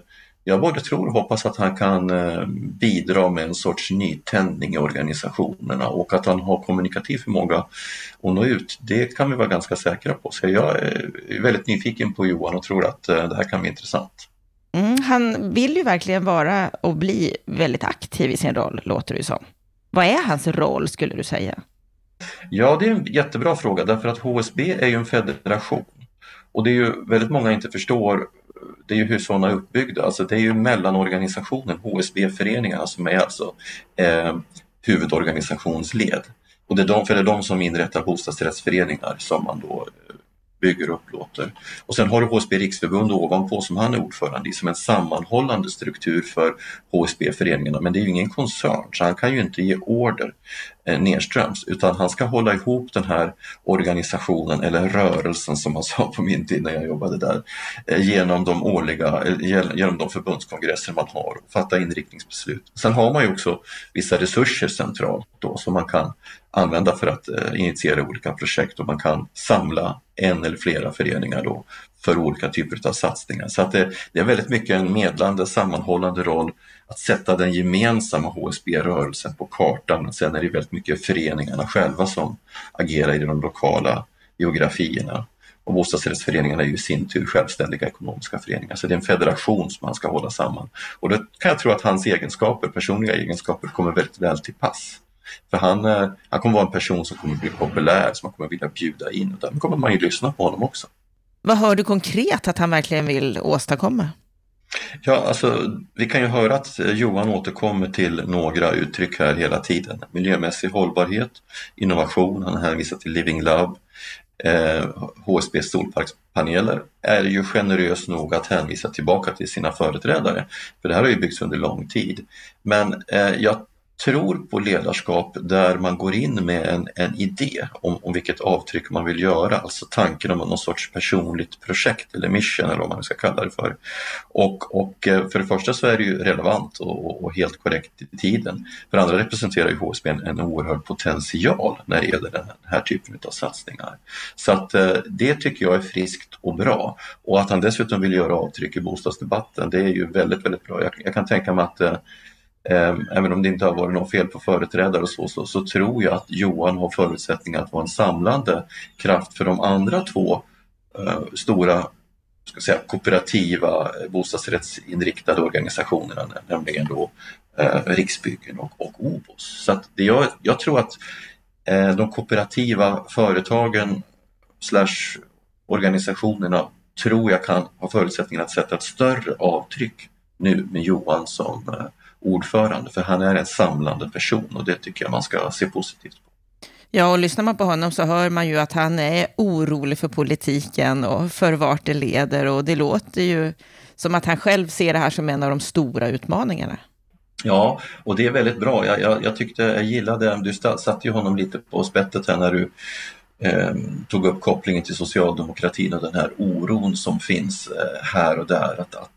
jag både tror och hoppas att han kan eh, bidra med en sorts nytändning i organisationerna och att han har kommunikativ förmåga att nå ut. Det kan vi vara ganska säkra på. Så jag eh, är väldigt nyfiken på Johan och tror att eh, det här kan bli intressant. Mm, han vill ju verkligen vara och bli väldigt aktiv i sin roll, låter det ju som. Vad är hans roll skulle du säga? Ja, det är en jättebra fråga därför att HSB är ju en federation. Och det är ju väldigt många inte förstår det är ju hur sådana är uppbyggda. Alltså det är ju mellanorganisationen, HSB-föreningarna, som är alltså eh, huvudorganisationsled. Och det är de, för det är de som inrättar bostadsrättsföreningar som man då eh, bygger och upplåter. Och sen har du HSB Riksförbund ovanpå som han är ordförande i som en sammanhållande struktur för HSB-föreningarna. Men det är ju ingen koncern så han kan ju inte ge order eh, nedströms utan han ska hålla ihop den här organisationen eller rörelsen som man sa på min tid när jag jobbade där eh, genom de årliga, eh, genom de förbundskongresser man har och fatta inriktningsbeslut. Sen har man ju också vissa resurser centralt då som man kan använda för att eh, initiera olika projekt och man kan samla en eller flera föreningar då för olika typer av satsningar. Så att det, det är väldigt mycket en medlande, sammanhållande roll att sätta den gemensamma HSB-rörelsen på kartan. Sen är det väldigt mycket föreningarna själva som agerar i de lokala geografierna. Och bostadsrättsföreningarna är ju i sin tur självständiga ekonomiska föreningar. Så det är en federation som man ska hålla samman. Och då kan jag tro att hans egenskaper, personliga egenskaper, kommer väldigt väl till pass. För han, eh, han kommer vara en person som kommer bli populär, som man kommer vilja bjuda in. Och därmed kommer man ju lyssna på honom också. Vad hör du konkret att han verkligen vill åstadkomma? Ja, alltså vi kan ju höra att Johan återkommer till några uttryck här hela tiden. Miljömässig hållbarhet, innovation, han hänvisar till Living Lab, eh, HSB solparkspaneler är ju generös nog att hänvisa tillbaka till sina företrädare. För det här har ju byggts under lång tid. Men eh, jag tror på ledarskap där man går in med en, en idé om, om vilket avtryck man vill göra, alltså tanken om någon sorts personligt projekt eller mission eller vad man ska kalla det för. Och, och eh, för det första så är det ju relevant och, och helt korrekt i tiden. För det andra representerar ju HSB en, en oerhörd potential när det gäller den här typen av satsningar. Så att eh, det tycker jag är friskt och bra. Och att han dessutom vill göra avtryck i bostadsdebatten, det är ju väldigt, väldigt bra. Jag, jag kan tänka mig att eh, Ehm, även om det inte har varit något fel på företrädare och så, så, så tror jag att Johan har förutsättningar att vara en samlande kraft för de andra två eh, stora ska säga, kooperativa eh, bostadsrättsinriktade organisationerna, nämligen då eh, Riksbyggen och, och OBOS. Så att det, jag, jag tror att eh, de kooperativa företagen slash organisationerna tror jag kan ha förutsättningar att sätta ett större avtryck nu med Johan som eh, ordförande, för han är en samlande person och det tycker jag man ska se positivt på. Ja, och lyssnar man på honom så hör man ju att han är orolig för politiken och för vart det leder och det låter ju som att han själv ser det här som en av de stora utmaningarna. Ja, och det är väldigt bra. Jag, jag, jag tyckte, jag gillade, du satte ju honom lite på spettet här när du eh, tog upp kopplingen till socialdemokratin och den här oron som finns eh, här och där. Att, att,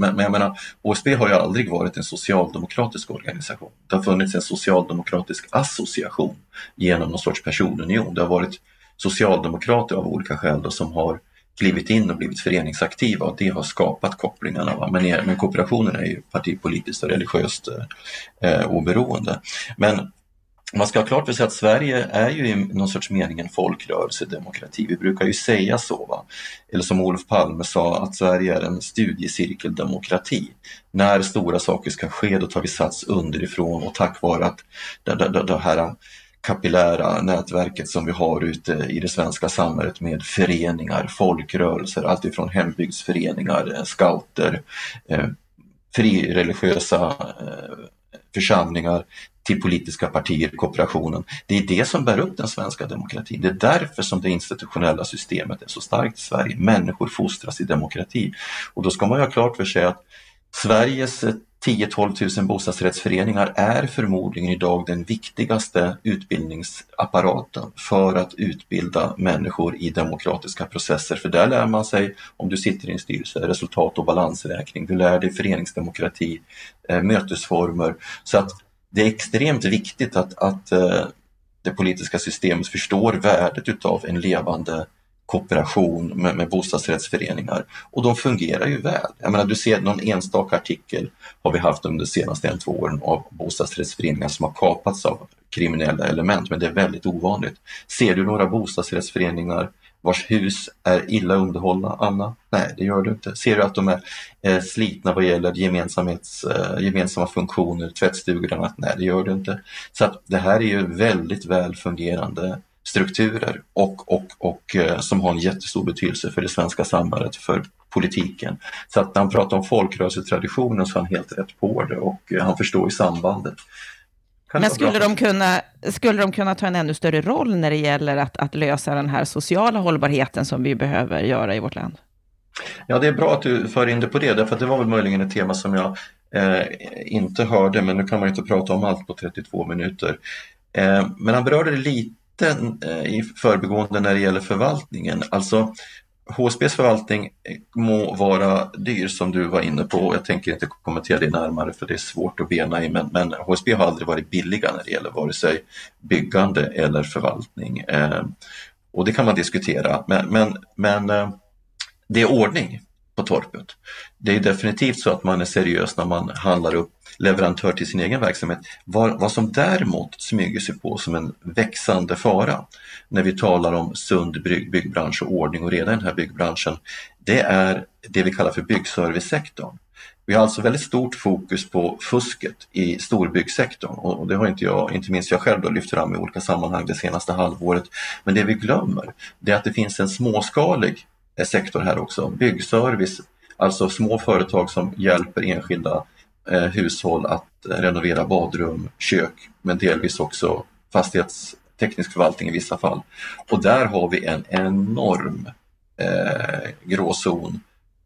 men, men jag menar, HSB har ju aldrig varit en socialdemokratisk organisation. Det har funnits en socialdemokratisk association genom någon sorts personunion. Det har varit socialdemokrater av olika skäl då, som har klivit in och blivit föreningsaktiva och det har skapat kopplingarna. Va? Men, men kooperationen är ju partipolitiskt och religiöst eh, eh oberoende. Men man ska ha klart för sig att Sverige är ju i någon sorts mening en folkrörelsedemokrati. Vi brukar ju säga så. Va? Eller som Olof Palme sa, att Sverige är en studiecirkeldemokrati. När stora saker ska ske, då tar vi sats underifrån och tack vare att det, det, det här kapillära nätverket som vi har ute i det svenska samhället med föreningar, folkrörelser, alltifrån hembygdsföreningar, eh, scouter, eh, frireligiösa eh, församlingar till politiska partier, kooperationen. Det är det som bär upp den svenska demokratin. Det är därför som det institutionella systemet är så starkt i Sverige. Människor fostras i demokrati. Och då ska man ju ha klart för sig att Sveriges 10-12 000 bostadsrättsföreningar är förmodligen idag den viktigaste utbildningsapparaten för att utbilda människor i demokratiska processer. För där lär man sig, om du sitter i en styrelse, resultat och balansräkning. Du lär dig föreningsdemokrati, eh, mötesformer. Så att det är extremt viktigt att, att eh, det politiska systemet förstår värdet utav en levande kooperation med, med bostadsrättsföreningar och de fungerar ju väl. Jag menar, du ser någon enstaka artikel har vi haft under de senaste en, två åren av bostadsrättsföreningar som har kapats av kriminella element, men det är väldigt ovanligt. Ser du några bostadsrättsföreningar vars hus är illa underhållna, Anna? Nej, det gör du inte. Ser du att de är eh, slitna vad gäller gemensamhets, eh, gemensamma funktioner, tvättstugor och annat? Nej, det gör du inte. Så att det här är ju väldigt väl fungerande strukturer och, och, och eh, som har en jättestor betydelse för det svenska samhället, för politiken. Så att när han pratar om folkrörelsetraditionen så är han helt rätt på det och eh, han förstår ju sambandet. Kan Men skulle de, kunna, skulle de kunna ta en ännu större roll när det gäller att, att lösa den här sociala hållbarheten som vi behöver göra i vårt land? Ja, det är bra att du för in det på det, därför att det var väl möjligen ett tema som jag eh, inte hörde, men nu kan man inte prata om allt på 32 minuter. Eh, men han berörde det lite Eh, i förbigående när det gäller förvaltningen. Alltså HSBs förvaltning eh, må vara dyr som du var inne på. Jag tänker inte kommentera det närmare för det är svårt att bena i men, men HSB har aldrig varit billiga när det gäller vare sig byggande eller förvaltning. Eh, och det kan man diskutera men, men, men eh, det är ordning på torpet. Det är definitivt så att man är seriös när man handlar upp leverantör till sin egen verksamhet. Vad, vad som däremot smyger sig på som en växande fara när vi talar om sund bygg, byggbransch och ordning och reda i den här byggbranschen, det är det vi kallar för byggservicesektorn. Vi har alltså väldigt stort fokus på fusket i storbyggsektorn och det har inte jag, inte minst jag själv, då lyft fram i olika sammanhang det senaste halvåret. Men det vi glömmer, det är att det finns en småskalig sektor här också, byggservice, alltså små företag som hjälper enskilda eh, hushåll att renovera badrum, kök, men delvis också fastighetsteknisk förvaltning i vissa fall. Och där har vi en enorm eh, gråzon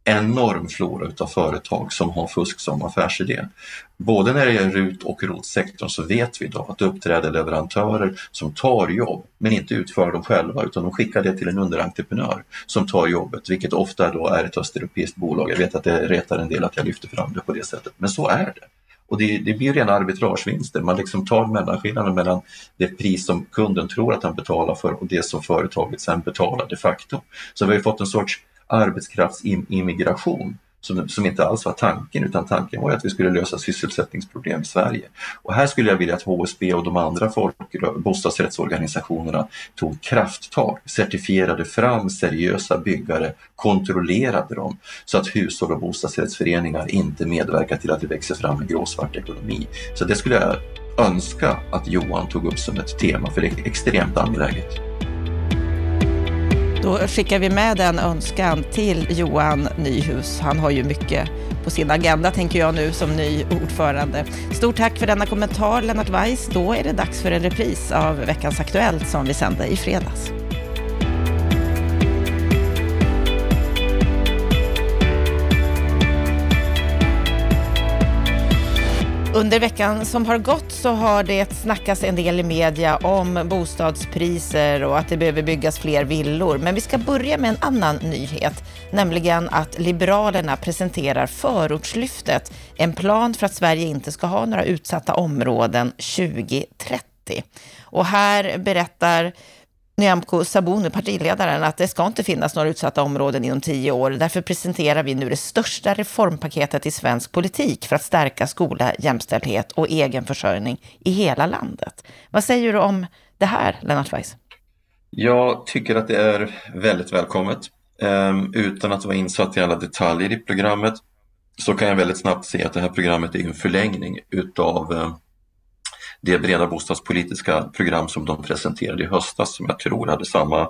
enorm flora utav företag som har fusk som affärsidé. Både när det gäller RUT och ROT-sektorn så vet vi idag att det uppträder leverantörer som tar jobb men inte utför dem själva utan de skickar det till en underentreprenör som tar jobbet, vilket ofta då är ett östeuropeiskt bolag. Jag vet att det retar en del att jag lyfter fram det på det sättet, men så är det. Och det, det blir rena arbitragevinster. Man liksom tar mellanskillnaden mellan det pris som kunden tror att han betalar för och det som företaget sen betalar de facto. Så vi har fått en sorts arbetskraftsimmigration som, som inte alls var tanken utan tanken var att vi skulle lösa sysselsättningsproblem i Sverige. Och här skulle jag vilja att HSB och de andra folk, bostadsrättsorganisationerna tog krafttag, certifierade fram seriösa byggare, kontrollerade dem så att hushåll och bostadsrättsföreningar inte medverkar till att det växer fram en gråsvart ekonomi. Så det skulle jag önska att Johan tog upp som ett tema för det är extremt angeläget. Då skickar vi med den önskan till Johan Nyhus. Han har ju mycket på sin agenda tänker jag nu som ny ordförande. Stort tack för denna kommentar Lennart Weiss. Då är det dags för en repris av veckans Aktuellt som vi sände i fredags. Mm. Under veckan som har gått så har det snackats en del i media om bostadspriser och att det behöver byggas fler villor. Men vi ska börja med en annan nyhet, nämligen att Liberalerna presenterar Förortslyftet, en plan för att Sverige inte ska ha några utsatta områden 2030. Och här berättar Nyamko Sabuni, partiledaren, att det ska inte finnas några utsatta områden inom tio år. Därför presenterar vi nu det största reformpaketet i svensk politik för att stärka skola, jämställdhet och egenförsörjning i hela landet. Vad säger du om det här, Lennart Weiss? Jag tycker att det är väldigt välkommet. Ehm, utan att vara insatt i alla detaljer i programmet så kan jag väldigt snabbt se att det här programmet är en förlängning utav eh, det breda bostadspolitiska program som de presenterade i höstas som jag tror hade samma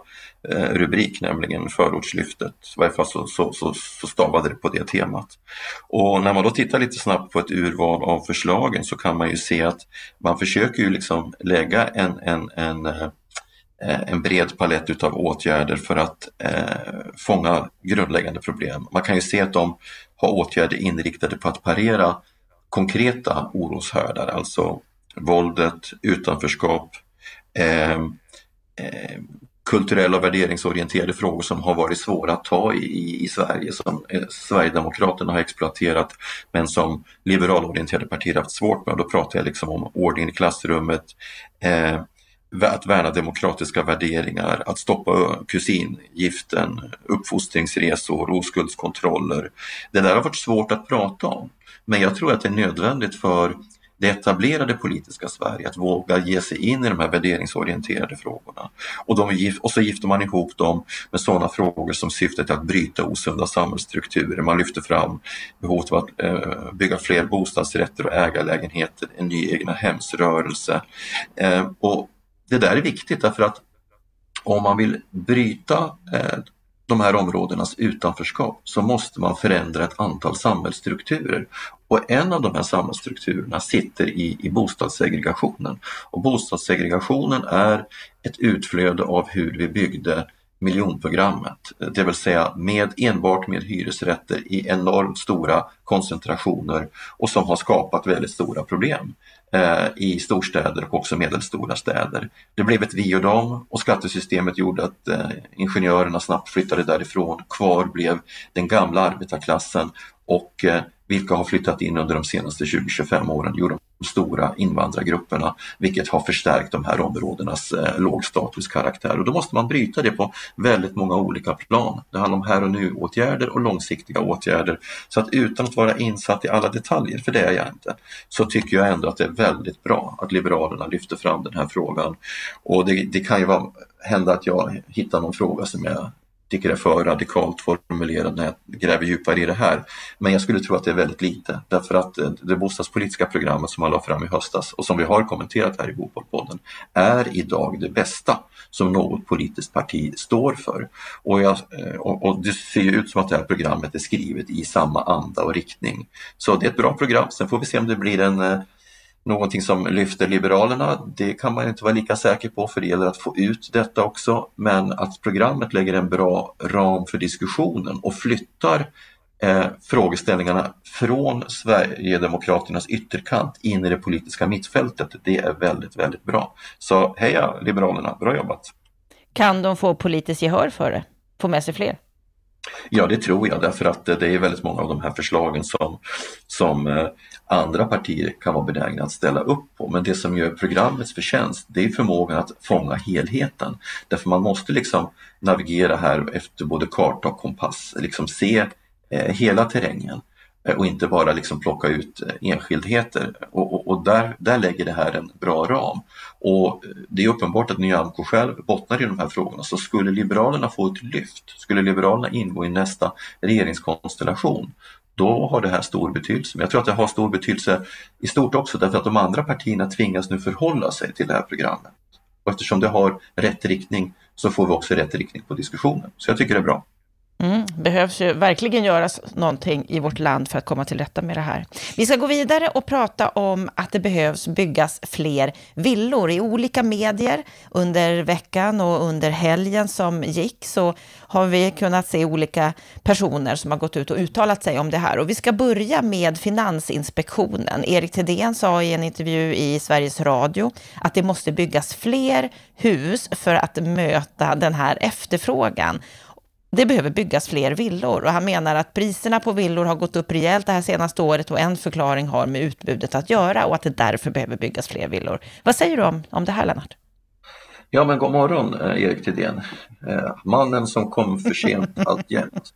eh, rubrik, nämligen förortslyftet. I varje fall så, så, så, så stavade det på det temat. Och när man då tittar lite snabbt på ett urval av förslagen så kan man ju se att man försöker ju liksom lägga en, en, en eh, en bred palett utav åtgärder för att eh, fånga grundläggande problem. Man kan ju se att de har åtgärder inriktade på att parera konkreta oroshärdar, alltså våldet, utanförskap, eh, eh, kulturella och värderingsorienterade frågor som har varit svåra att ta i, i Sverige, som eh, Sverigedemokraterna har exploaterat men som liberalorienterade partier haft svårt med. då pratar jag liksom om ordning i klassrummet, eh, att värna demokratiska värderingar, att stoppa kusingiften, uppfostringsresor, oskuldskontroller. Det där har varit svårt att prata om. Men jag tror att det är nödvändigt för det etablerade politiska Sverige att våga ge sig in i de här värderingsorienterade frågorna. Och, de, och så gifter man ihop dem med sådana frågor som syftet att bryta osunda samhällsstrukturer. Man lyfter fram behovet av att eh, bygga fler bostadsrätter och ägarlägenheter, en ny egna hemsrörelse. Eh, och det där är viktigt därför att om man vill bryta eh, de här områdenas utanförskap så måste man förändra ett antal samhällsstrukturer. Och en av de här samhällsstrukturerna sitter i, i bostadssegregationen. Och bostadssegregationen är ett utflöde av hur vi byggde miljonprogrammet, det vill säga med enbart med hyresrätter i enormt stora koncentrationer och som har skapat väldigt stora problem eh, i storstäder och också medelstora städer. Det blev ett vi och dem och skattesystemet gjorde att eh, ingenjörerna snabbt flyttade därifrån. Kvar blev den gamla arbetarklassen och eh, vilka har flyttat in under de senaste 20-25 åren? Jo, de stora invandrargrupperna, vilket har förstärkt de här områdenas eh, lågstatuskaraktär. Och då måste man bryta det på väldigt många olika plan. Det handlar om här och nu-åtgärder och långsiktiga åtgärder. Så att utan att vara insatt i alla detaljer, för det är jag inte, så tycker jag ändå att det är väldigt bra att Liberalerna lyfter fram den här frågan. Och det, det kan ju vara, hända att jag hittar någon fråga som jag tycker är för radikalt formulerad när jag gräver djupare i det här. Men jag skulle tro att det är väldigt lite därför att eh, det bostadspolitiska programmet som man la fram i höstas och som vi har kommenterat här i Bopolpodden är idag det bästa som något politiskt parti står för. Och, jag, eh, och, och, det ser ju ut som att det här programmet är skrivet i samma anda och riktning. Så det är ett bra program. Sen får vi se om det blir en eh, någonting som lyfter Liberalerna, det kan man inte vara lika säker på för det gäller att få ut detta också. Men att programmet lägger en bra ram för diskussionen och flyttar eh, frågeställningarna från Sverigedemokraternas ytterkant in i det politiska mittfältet, det är väldigt, väldigt bra. Så heja Liberalerna, bra jobbat! Kan de få politiskt gehör för det? Få med sig fler? Ja, det tror jag därför att eh, det är väldigt många av de här förslagen som, som eh, andra partier kan vara benägna att ställa upp på. Men det som gör programmets förtjänst det är förmågan att fånga helheten. Därför man måste liksom navigera här efter både karta och kompass, liksom se eh, hela terrängen eh, Eh, och inte bara liksom plocka ut eh, enskildheter. Och, och, och, där, där lägger det här en bra ram. Och eh, det är uppenbart att Nyamko själv bottnar i de här frågorna. Så skulle Liberalerna få ett lyft, skulle Liberalerna ingå i nästa regeringskonstellation, då har det här stor betydelse. Men jag tror att det har stor betydelse i stort också därför att de andra partierna tvingas nu förhålla sig till det här programmet. Och eftersom det har rätt riktning så får vi också rätt riktning på diskussionen. Så jag tycker det är bra. Mm, behövs ju verkligen göras någonting i vårt land för att komma till rätta med det här. Vi ska gå vidare och prata om att det behövs byggas fler villor. I olika medier under veckan och under helgen som gick så har vi kunnat se olika personer som har gått ut och uttalat sig om det här. Och vi ska börja med Finansinspektionen. Erik Thedéen sa i en intervju i Sveriges Radio att det måste byggas fler hus för att möta den här efterfrågan. Det behöver byggas fler villor och han menar att priserna på villor har gått upp rejält det här senaste året och en förklaring har med utbudet att göra och att det därför behöver byggas fler villor. Vad säger du om, om det här Lennart? Ja men god morgon eh, Erik Thedéen. Eh, mannen som kom för sent (laughs) alltjämt.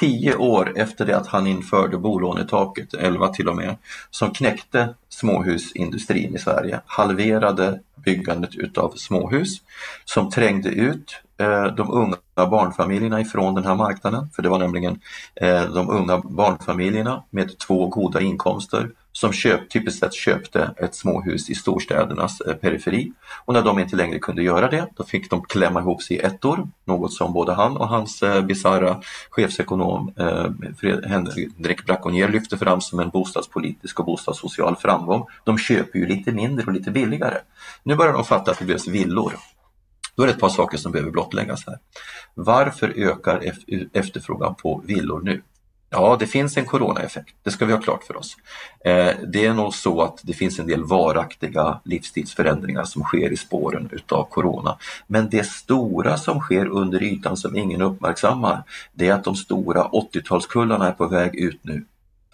Tio år efter det att han införde bolånetaket, 11 till och med, som knäckte småhusindustrin i Sverige, halverade byggandet utav småhus, som trängde ut Eh, de unga barnfamiljerna ifrån den här marknaden. För det var nämligen eh, de unga barnfamiljerna med två goda inkomster som köp, typiskt sett köpte ett småhus i storstädernas eh, periferi. Och när de inte längre kunde göra det, då fick de klämma ihop sig i ettor, något som både han och hans eh, bisarra chefsekonom eh, Henrik Braconier lyfte fram som en bostadspolitisk och bostadssocial framgång. De köper ju lite mindre och lite billigare. Nu börjar de fatta att det behövs villor då är det ett par saker som behöver blottläggas här. Varför ökar efterfrågan på villor nu? Ja, det finns en coronaeffekt, det ska vi ha klart för oss. Eh, det är nog så att det finns en del varaktiga livsstilsförändringar som sker i spåren utav corona. Men det stora som sker under ytan som ingen uppmärksammar, det är att de stora 80-talskullarna är på väg ut nu.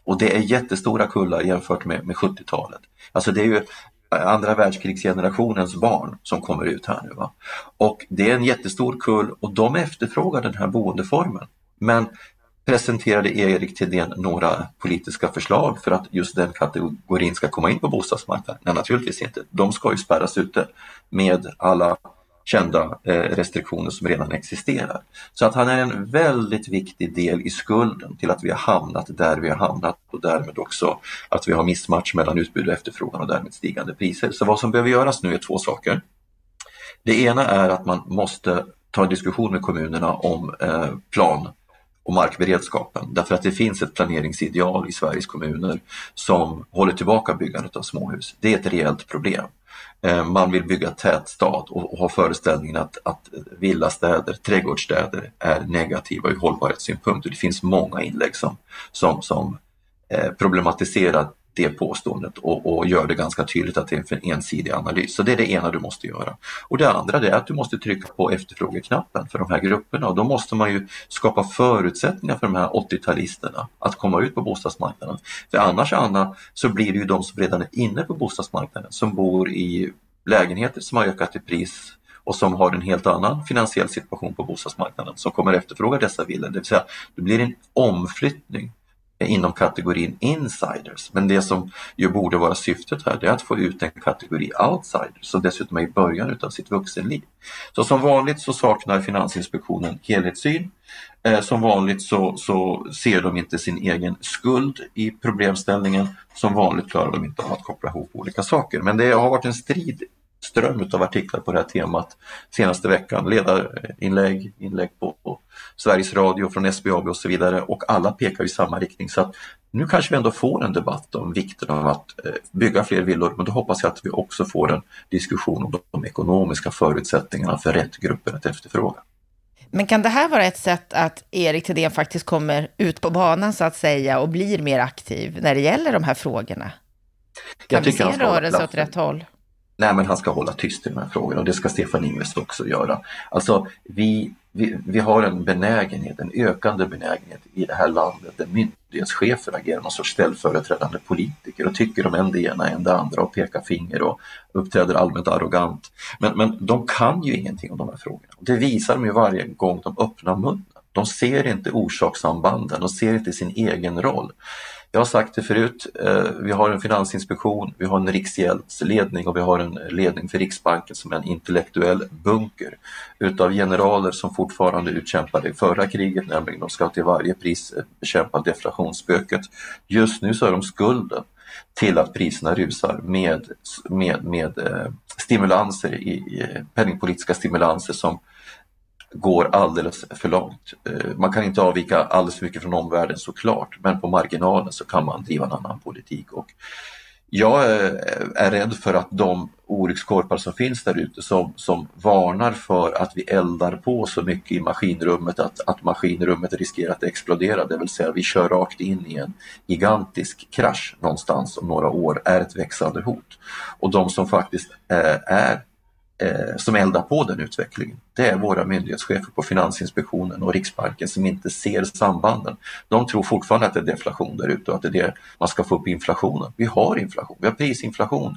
Och det är jättestora kullar jämfört med, med 70-talet. Alltså det är ju andra världskrigsgenerationens barn som kommer ut här nu. Va? Och det är en jättestor kull och de efterfrågar den här boendeformen. Men presenterade Erik Thedéen några politiska förslag för att just den kategorin ska komma in på bostadsmarknaden? Nej, naturligtvis inte. De ska ju spärras ute med alla kända eh, restriktioner som redan existerar. Så att han är en väldigt viktig del i skulden till att vi har hamnat där vi har hamnat och därmed också att vi har missmatch mellan utbud och efterfrågan och därmed stigande priser. Så vad som behöver göras nu är två saker. Det ena är att man måste ta en diskussion med kommunerna om eh, plan och markberedskapen därför att det finns ett planeringsideal i Sveriges kommuner som håller tillbaka byggandet av småhus. Det är ett reellt problem. Eh, man vill bygga tätstad och har föreställningen att, att villastäder, trädgårdsstäder är negativa ur hållbarhetssynpunkt. det finns många inlägg som, som, som eh, problematiserar det påståendet och, och, gör det ganska tydligt att det är en ensidig analys. Så det är det ena du måste göra. Och det andra är att du måste trycka på efterfrågeknappen för de här grupperna och då måste man ju skapa förutsättningar för de här 80-talisterna att komma ut på bostadsmarknaden. För annars Anna så blir det ju de som redan är inne på bostadsmarknaden som bor i lägenheter som har ökat i pris och som har en helt annan finansiell situation på bostadsmarknaden som kommer efterfråga dessa villor. Det vill säga, det blir en omflyttning inom kategorin insiders. Men det som ju borde vara syftet här, det är att få ut en kategori outsiders som dessutom är i början utav sitt vuxenliv. Så som vanligt så saknar Finansinspektionen helhetssyn. Eh, som vanligt så, så ser de inte sin egen skuld i problemställningen. Som vanligt klarar de inte av att koppla ihop olika saker. Men det har varit en strid ström av artiklar på det här temat senaste veckan. Ledarinlägg, inlägg på, på Sveriges Radio från SBAB och så vidare och alla pekar i samma riktning. Så att nu kanske vi ändå får en debatt om vikten av att eh, bygga fler villor men då hoppas jag att vi också får en diskussion om de ekonomiska förutsättningarna för rätt grupper att efterfråga. Men kan det här vara ett sätt att Erik Thedéen faktiskt kommer ut på banan så att säga och blir mer aktiv när det gäller de här frågorna? Kan vi se en rörelse åt rätt håll? Nej, men han ska hålla tyst i de här frågorna och det ska Stefan Ingves också göra. Alltså, vi, vi, vi har en benägenhet, en ökande benägenhet i det här landet där myndighetschefer agerar någon sorts ställföreträdande politiker och tycker om en det ena, en det andra och pekar finger och uppträder allmänt arrogant. Men, men de kan ju ingenting om de här frågorna. Det visar de ju varje gång de öppnar munnen. De ser inte orsakssambanden, de ser inte sin egen roll. Jag har sagt det förut, eh, vi har en finansinspektion, vi har en riksgäldsledning och vi har en ledning för Riksbanken som är en intellektuell bunker utav generaler som fortfarande utkämpade i förra kriget, nämligen de ska till varje pris eh, bekämpa deflationsspöket. Just nu så är de skulden till att priserna rusar med, med, med eh, stimulanser, i, penningpolitiska stimulanser som går alldeles för långt. Eh, man kan inte avvika alldeles för mycket från omvärlden såklart, men på marginalen så kan man driva en annan politik. Och jag eh, är rädd för att de olyckskorpar som finns där ute som, som varnar för att vi eldar på så mycket i maskinrummet att, att maskinrummet riskerar att explodera, det vill säga vi kör rakt in i en gigantisk krasch någonstans om några år, är ett växande hot. Och de som faktiskt eh, är Eh, som eldar på den utvecklingen. Det är våra myndighetschefer på Finansinspektionen och Riksbanken som inte ser sambanden. De tror fortfarande att det är deflation där ute och att det är det man ska få upp inflationen. Vi har inflation, vi har prisinflation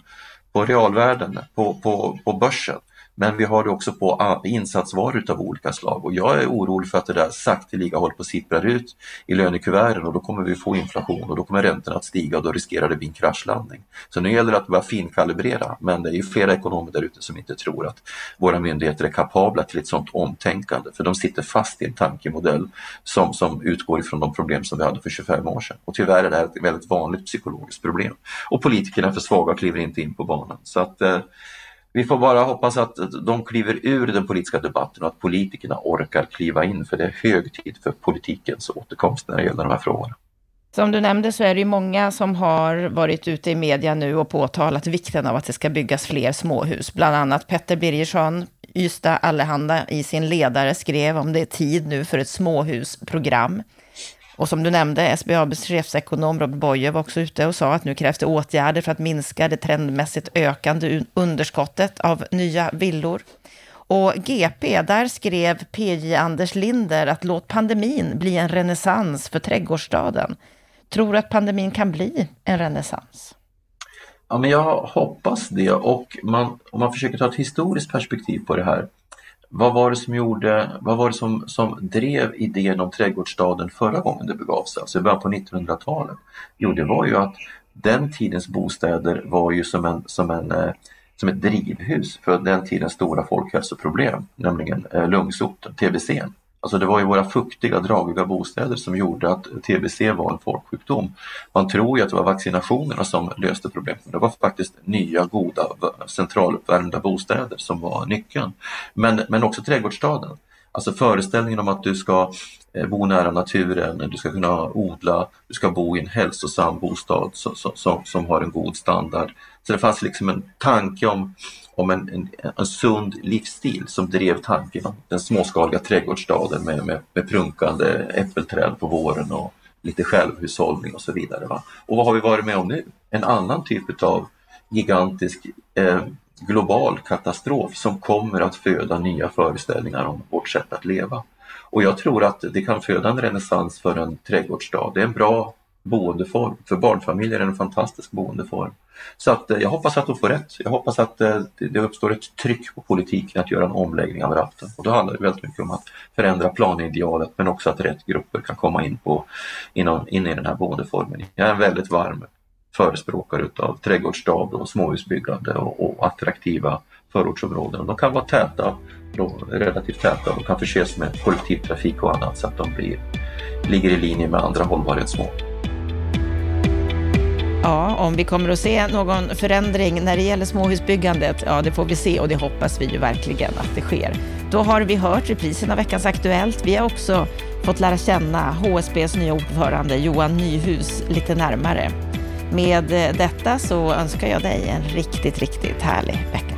på realvärden, på, på, på börsen. Men vi har det också på ah, insatsvaror av olika slag och jag är orolig för att det där sakteliga håller på att sippra ut i lönekuverten och då kommer vi få inflation och då kommer räntorna att stiga och då riskerar det bli en kraschlandning. Så nu gäller det att börja finkalibrera men det är ju flera ekonomer där ute som inte tror att våra myndigheter är kapabla till ett sådant omtänkande för de sitter fast i en tankemodell som, som utgår ifrån de problem som vi hade för 25 år sedan. Och tyvärr är det här ett väldigt vanligt psykologiskt problem. Och politikerna är för svaga och kliver inte in på banan. Så att eh, vi får bara hoppas att de kliver ur den politiska debatten och att politikerna orkar kliva in för det är hög tid för politikens återkomst när det gäller de här frågorna. Som du nämnde så är det ju många som har varit ute i media nu och påtalat vikten av att det ska byggas fler småhus. Bland annat Petter Birgersson, Ystad Allehanda i sin ledare skrev om det är tid nu för ett småhusprogram. Och som du nämnde, SBABs chefsekonom Robert Boye var också ute och sa att nu krävs det åtgärder för att minska det trendmässigt ökande underskottet av nya villor. Och GP, där skrev PJ Anders Linder att låt pandemin bli en renässans för trädgårdsstaden. Tror du att pandemin kan bli en renässans? Ja, men jag hoppas det och man, om man försöker ta ett historiskt perspektiv på det här vad var det som gjorde, vad var det som, som drev idén om trädgårdsstaden förra gången det begav sig, alltså i början på 1900-talet? Jo, det var ju att den tidens bostäder var ju som, en, som, en, eh, som ett drivhus för den tidens stora folkhälsoproblem, nämligen eh, lungsoten, tbc. Alltså det var ju våra fuktiga, dragiga bostäder som gjorde att TBC var en folksjukdom. Man tror ju att det var vaccinationerna som löste problemet, men det var faktiskt nya, goda, centraluppvärmda bostäder som var nyckeln. Men, men också trädgårdsstaden. Alltså föreställningen om att du ska eh, bo nära naturen, du ska kunna odla, du ska bo i en hälsosam bostad som, som, som har en god standard. Så det fanns liksom en tanke om om en, en, en sund livsstil som drev tanken om den småskaliga trädgårdsstaden med, med, med prunkande äppelträd på våren och lite självhushållning och så vidare. Va? Och vad har vi varit med om nu? En annan typ av gigantisk eh, global katastrof som kommer att föda nya föreställningar om vårt sätt att leva. Och jag tror att det kan föda en renässans för en trädgårdsstad. Det är en bra boendeform. För barnfamiljer är det en fantastisk boendeform. Så att, eh, jag hoppas att de får rätt. Jag hoppas att eh, det uppstår ett tryck på politiken att göra en omläggning av ratten. Och då handlar det väldigt mycket om att förändra planidealet men också att rätt grupper kan komma in, på, inom, in i den här boendeformen. Jag är en väldigt varm förespråkare utav trädgårdsstad och småhusbyggande och, och attraktiva förortsområden. De kan vara täta, då, relativt täta och kan förses med kollektivtrafik och annat så att de blir, ligger i linje med andra hållbarhetsmål. Ja, om vi kommer att se någon förändring när det gäller småhusbyggandet, ja det får vi se och det hoppas vi ju verkligen att det sker. Då har vi hört reprisen av veckans Aktuellt. Vi har också fått lära känna HSBs nya ordförande Johan Nyhus lite närmare. Med detta så önskar jag dig en riktigt, riktigt härlig vecka.